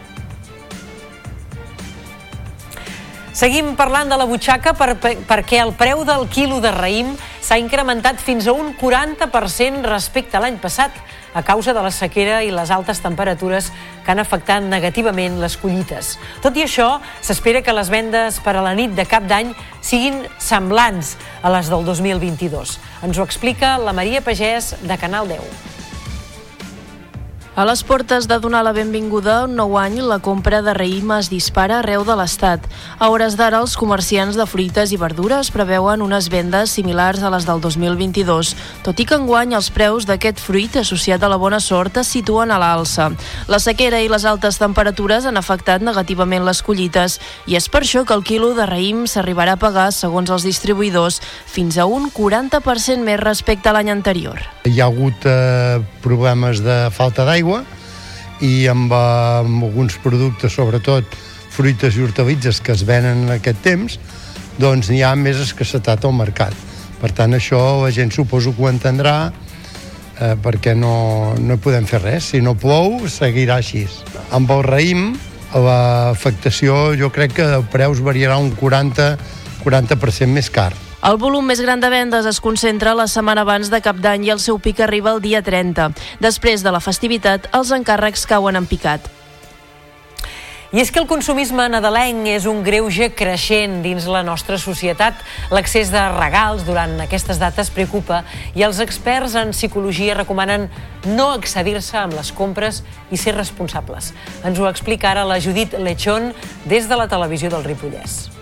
Seguim parlant de la butxaca per, per, perquè el preu del quilo de raïm s'ha incrementat fins a un 40% respecte a l'any passat a causa de la sequera i les altes temperatures que han afectat negativament les collites. Tot i això, s'espera que les vendes per a la nit de cap d'any siguin semblants a les del 2022. Ens ho explica la Maria Pagès de Canal 10. A les portes de donar la benvinguda a un nou any, la compra de raïm es dispara arreu de l'Estat. A hores d'ara, els comerciants de fruites i verdures preveuen unes vendes similars a les del 2022, tot i que enguany els preus d'aquest fruit associat a la bona sort es situen a l'alça. La sequera i les altes temperatures han afectat negativament les collites i és per això que el quilo de raïm s'arribarà a pagar, segons els distribuïdors, fins a un 40% més respecte a l'any anterior. Hi ha hagut eh, problemes de falta d'aigua i amb, amb alguns productes, sobretot fruites i hortalitzes que es venen en aquest temps, doncs hi ha més escassetat al mercat. Per tant, això la gent suposo que ho entendrà eh, perquè no, no podem fer res. Si no plou, seguirà així. Amb el raïm, l'afectació jo crec que el preus variarà un 40, 40% més car. El volum més gran de vendes es concentra la setmana abans de cap d'any i el seu pic arriba el dia 30. Després de la festivitat, els encàrrecs cauen en picat. I és que el consumisme nadalenc és un greuge creixent dins la nostra societat. L'accés de regals durant aquestes dates preocupa i els experts en psicologia recomanen no excedir-se amb les compres i ser responsables. Ens ho explica ara la Judit Lechón des de la televisió del Ripollès.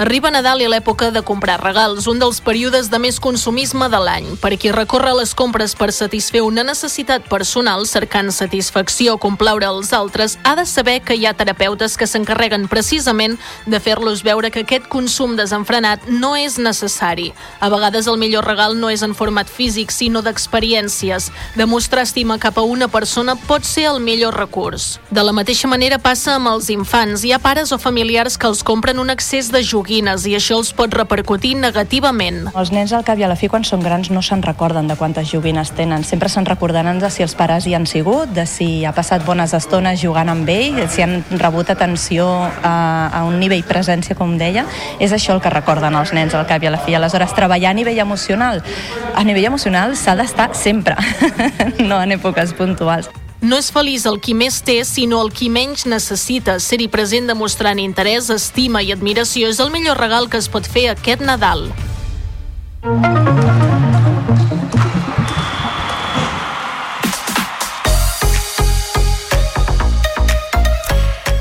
Arriba Nadal i l'època de comprar regals, un dels períodes de més consumisme de l'any. Per qui recorre les compres per satisfer una necessitat personal cercant satisfacció o complaure els altres, ha de saber que hi ha terapeutes que s'encarreguen precisament de fer-los veure que aquest consum desenfrenat no és necessari. A vegades el millor regal no és en format físic, sinó d'experiències. Demostrar estima cap a una persona pot ser el millor recurs. De la mateixa manera passa amb els infants. Hi ha pares o familiars que els compren un excés de joguines i això els pot repercutir negativament. Els nens al cap i a la fi quan són grans no se'n recorden de quantes joguines tenen. Sempre se'n recordaran de si els pares hi han sigut, de si ha passat bones estones jugant amb ell, si han rebut atenció a, a un nivell presència, com deia. És això el que recorden els nens al cap i a la fi. Aleshores, treballar a nivell emocional. A nivell emocional s'ha d'estar sempre, no en èpoques puntuals. No és feliç el qui més té, sinó el qui menys necessita. Ser-hi present demostrant interès, estima i admiració és el millor regal que es pot fer aquest Nadal.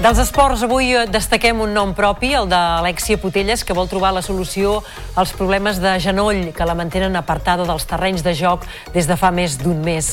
Dels esports, avui eh, destaquem un nom propi, el d'Alexia Putelles, que vol trobar la solució als problemes de genoll que la mantenen apartada dels terrenys de joc des de fa més d'un mes.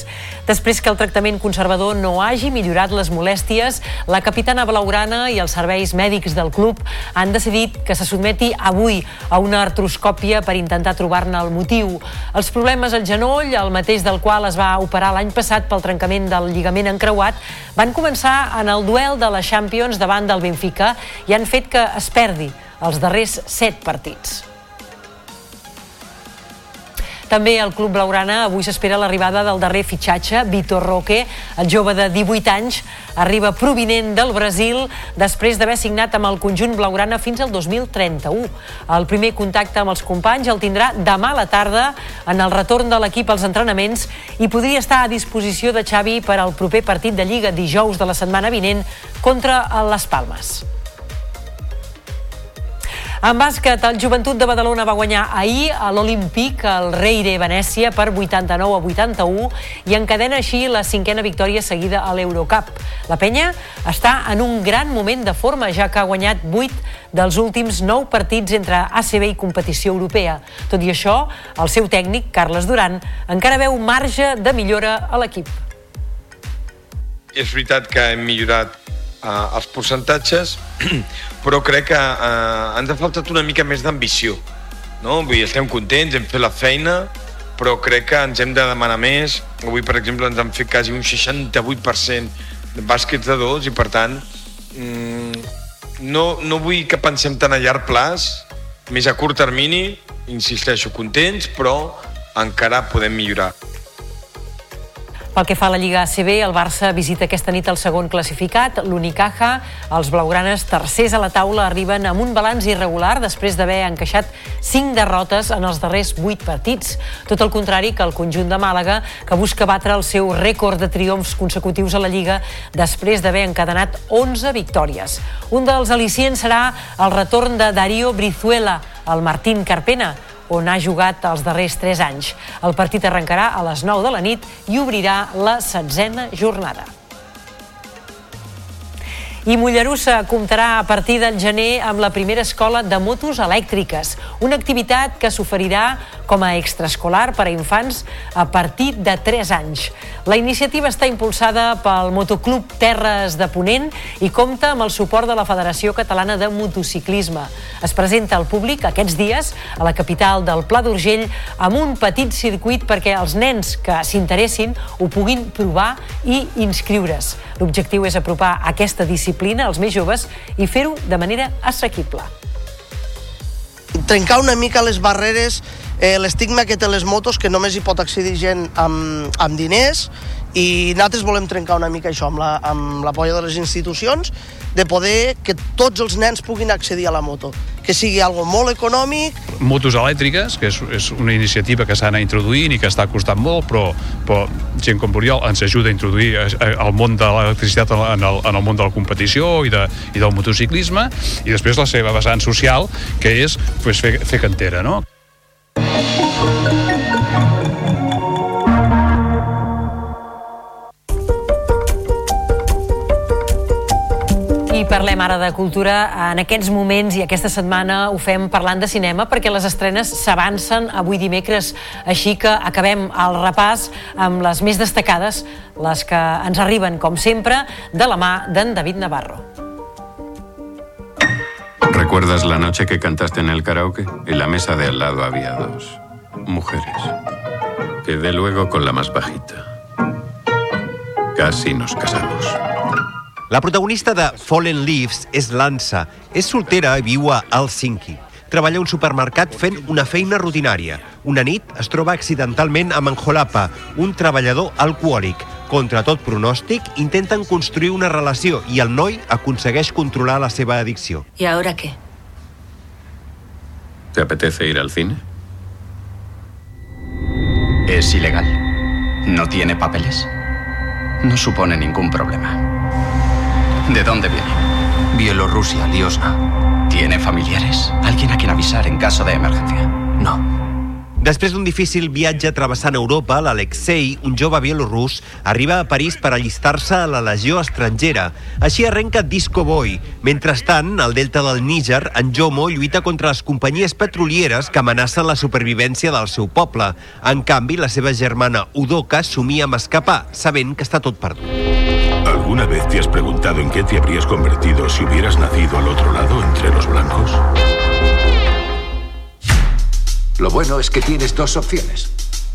Després que el tractament conservador no hagi millorat les molèsties, la capitana blaugrana i els serveis mèdics del club han decidit que se sotmeti avui a una artroscòpia per intentar trobar-ne el motiu. Els problemes al genoll, el mateix del qual es va operar l'any passat pel trencament del lligament encreuat, van començar en el duel de la Champions Champions davant del Benfica i han fet que es perdi els darrers set partits. També el club blaugrana avui s'espera l'arribada del darrer fitxatge, Vitor Roque, el jove de 18 anys, arriba provinent del Brasil després d'haver signat amb el conjunt blaugrana fins al 2031. El primer contacte amb els companys el tindrà demà a la tarda en el retorn de l'equip als entrenaments i podria estar a disposició de Xavi per al proper partit de Lliga dijous de la setmana vinent contra les Palmes. En bàsquet, el Joventut de Badalona va guanyar ahir a l'Olimpíc el Reire Venècia per 89 a 81 i encadena així la cinquena victòria seguida a l'Eurocup. La penya està en un gran moment de forma, ja que ha guanyat 8 dels últims 9 partits entre ACB i competició europea. Tot i això, el seu tècnic, Carles Duran, encara veu marge de millora a l'equip. És veritat que hem millorat eh, els percentatges, però crec que eh, ens ha faltat una mica més d'ambició. No? Vull dir, estem contents, hem fet la feina, però crec que ens hem de demanar més. Avui, per exemple, ens han fet quasi un 68% de bàsquets de dos i, per tant, mm, no, no vull que pensem tan a llarg plaç, més a curt termini, insisteixo, contents, però encara podem millorar. Pel que fa a la Lliga ACB, el Barça visita aquesta nit el segon classificat, l'Unicaja. Els blaugranes, tercers a la taula, arriben amb un balanç irregular després d'haver encaixat cinc derrotes en els darrers vuit partits. Tot el contrari que el conjunt de Màlaga, que busca batre el seu rècord de triomfs consecutius a la Lliga després d'haver encadenat 11 victòries. Un dels al·licients serà el retorn de Darío Brizuela, el Martín Carpena, on ha jugat els darrers 3 anys. El partit arrencarà a les 9 de la nit i obrirà la setzena jornada. I Mollerussa comptarà a partir del gener amb la primera escola de motos elèctriques, una activitat que s'oferirà com a extraescolar per a infants a partir de 3 anys. La iniciativa està impulsada pel Motoclub Terres de Ponent i compta amb el suport de la Federació Catalana de Motociclisme. Es presenta al públic aquests dies a la capital del Pla d'Urgell amb un petit circuit perquè els nens que s'interessin ho puguin provar i inscriure's. L'objectiu és apropar aquesta disciplina als més joves i fer-ho de manera assequible. trencar una mica les barreres, eh, l'estigma que té les motos, que només hi pot accedir gent amb, amb diners, i nosaltres volem trencar una mica això amb la, amb la polla de les institucions, de poder que tots els nens puguin accedir a la moto, que sigui algo molt econòmic, motos elèctriques, que és, és una iniciativa que s'ha anat introduint i que està costant molt, però, però gent com Oriol ens ajuda a introduir eh, el món de l'electricitat en, el, en el món de la competició i, de, i del motociclisme, i després la seva vessant social, que és pues, fer, fer cantera, no? Parlem ara de cultura. En aquests moments i aquesta setmana ho fem parlant de cinema perquè les estrenes s'avancen avui dimecres. Així que acabem el repàs amb les més destacades, les que ens arriben, com sempre, de la mà d'en David Navarro. ¿Recuerdas la noche que cantaste en el karaoke? En la mesa de al lado había dos mujeres. Quedé luego con la más bajita. Casi nos casamos. La protagonista de Fallen Leaves és Lanza. És soltera i viu a Helsinki. Treballa a un supermercat fent una feina rutinària. Una nit es troba accidentalment amb en Jolapa, un treballador alcohòlic. Contra tot pronòstic, intenten construir una relació i el noi aconsegueix controlar la seva addicció. ¿Y ahora qué? ¿Te apetece ir al cine? Es ilegal. No tiene papeles. No supone ningún problema. ¿De dónde viene? Bielorrusia, Liosna. ¿Tiene familiares? ¿Alguien a quien avisar en caso de emergencia? No. Després d'un difícil viatge travessant Europa, l'Alexei, un jove bielorrus, arriba a París per allistar-se a la legió estrangera. Així arrenca Disco Boy. Mentrestant, al delta del Níger, en Jomo lluita contra les companyies petrolieres que amenacen la supervivència del seu poble. En canvi, la seva germana Udoka somia amb escapar, sabent que està tot perdut. ¿Alguna vez te has preguntado en qué te habrías convertido si hubieras nacido al otro lado entre los blancos? Lo bueno es que tienes dos opciones.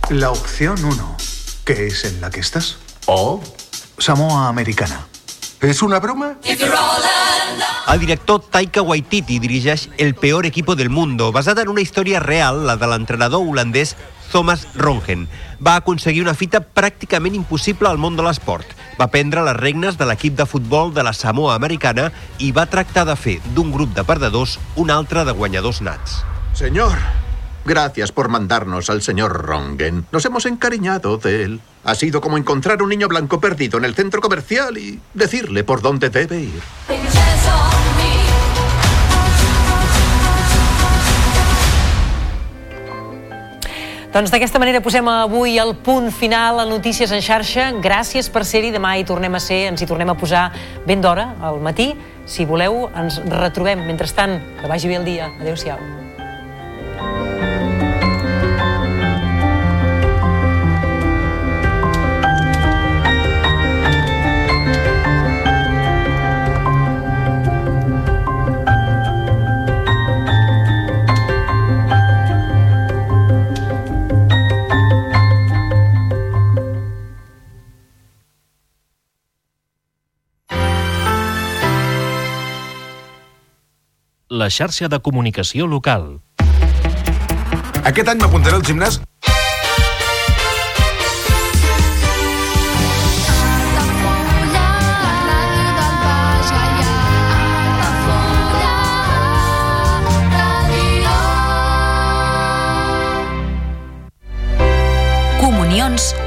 La opción 1, que es en la que estás. O Samoa Americana. ¿Es una broma? El director Taika Waititi dirigeix El peor equipo del mundo, basada en una història real, la de l'entrenador holandès Thomas Rongen. Va aconseguir una fita pràcticament impossible al món de l'esport. Va prendre les regnes de l'equip de futbol de la Samoa americana i va tractar de fer d'un grup de perdedors un altre de guanyadors nats. Señor, gracias por mandarnos al señor Rongen. Nos hemos encariñado de él. Ha sido como encontrar un niño blanco perdido en el centro comercial y decirle por dónde debe ir. Doncs d'aquesta manera posem avui el punt final a Notícies en xarxa. Gràcies per ser-hi. Demà hi tornem a ser, ens hi tornem a posar ben d'hora, al matí. Si voleu, ens retrobem. Mentrestant, que vagi bé el dia. Adéu-siau. La xarxa de comunicació local. Aquest any m'apuntaré al gimnàs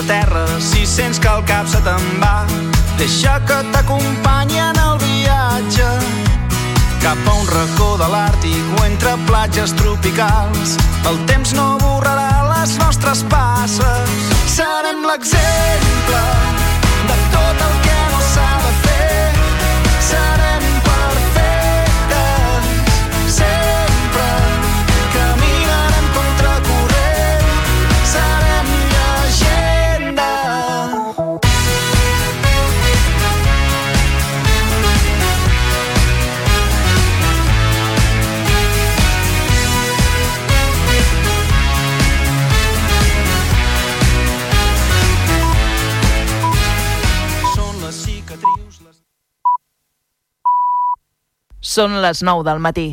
A terra si sents que el cap se te'n va. Deixa que t'acompanyi en el viatge cap a un racó de l'Àrtic o entre platges tropicals. El temps no borrarà les nostres passes. Serem l'exemple Són les 9 del matí.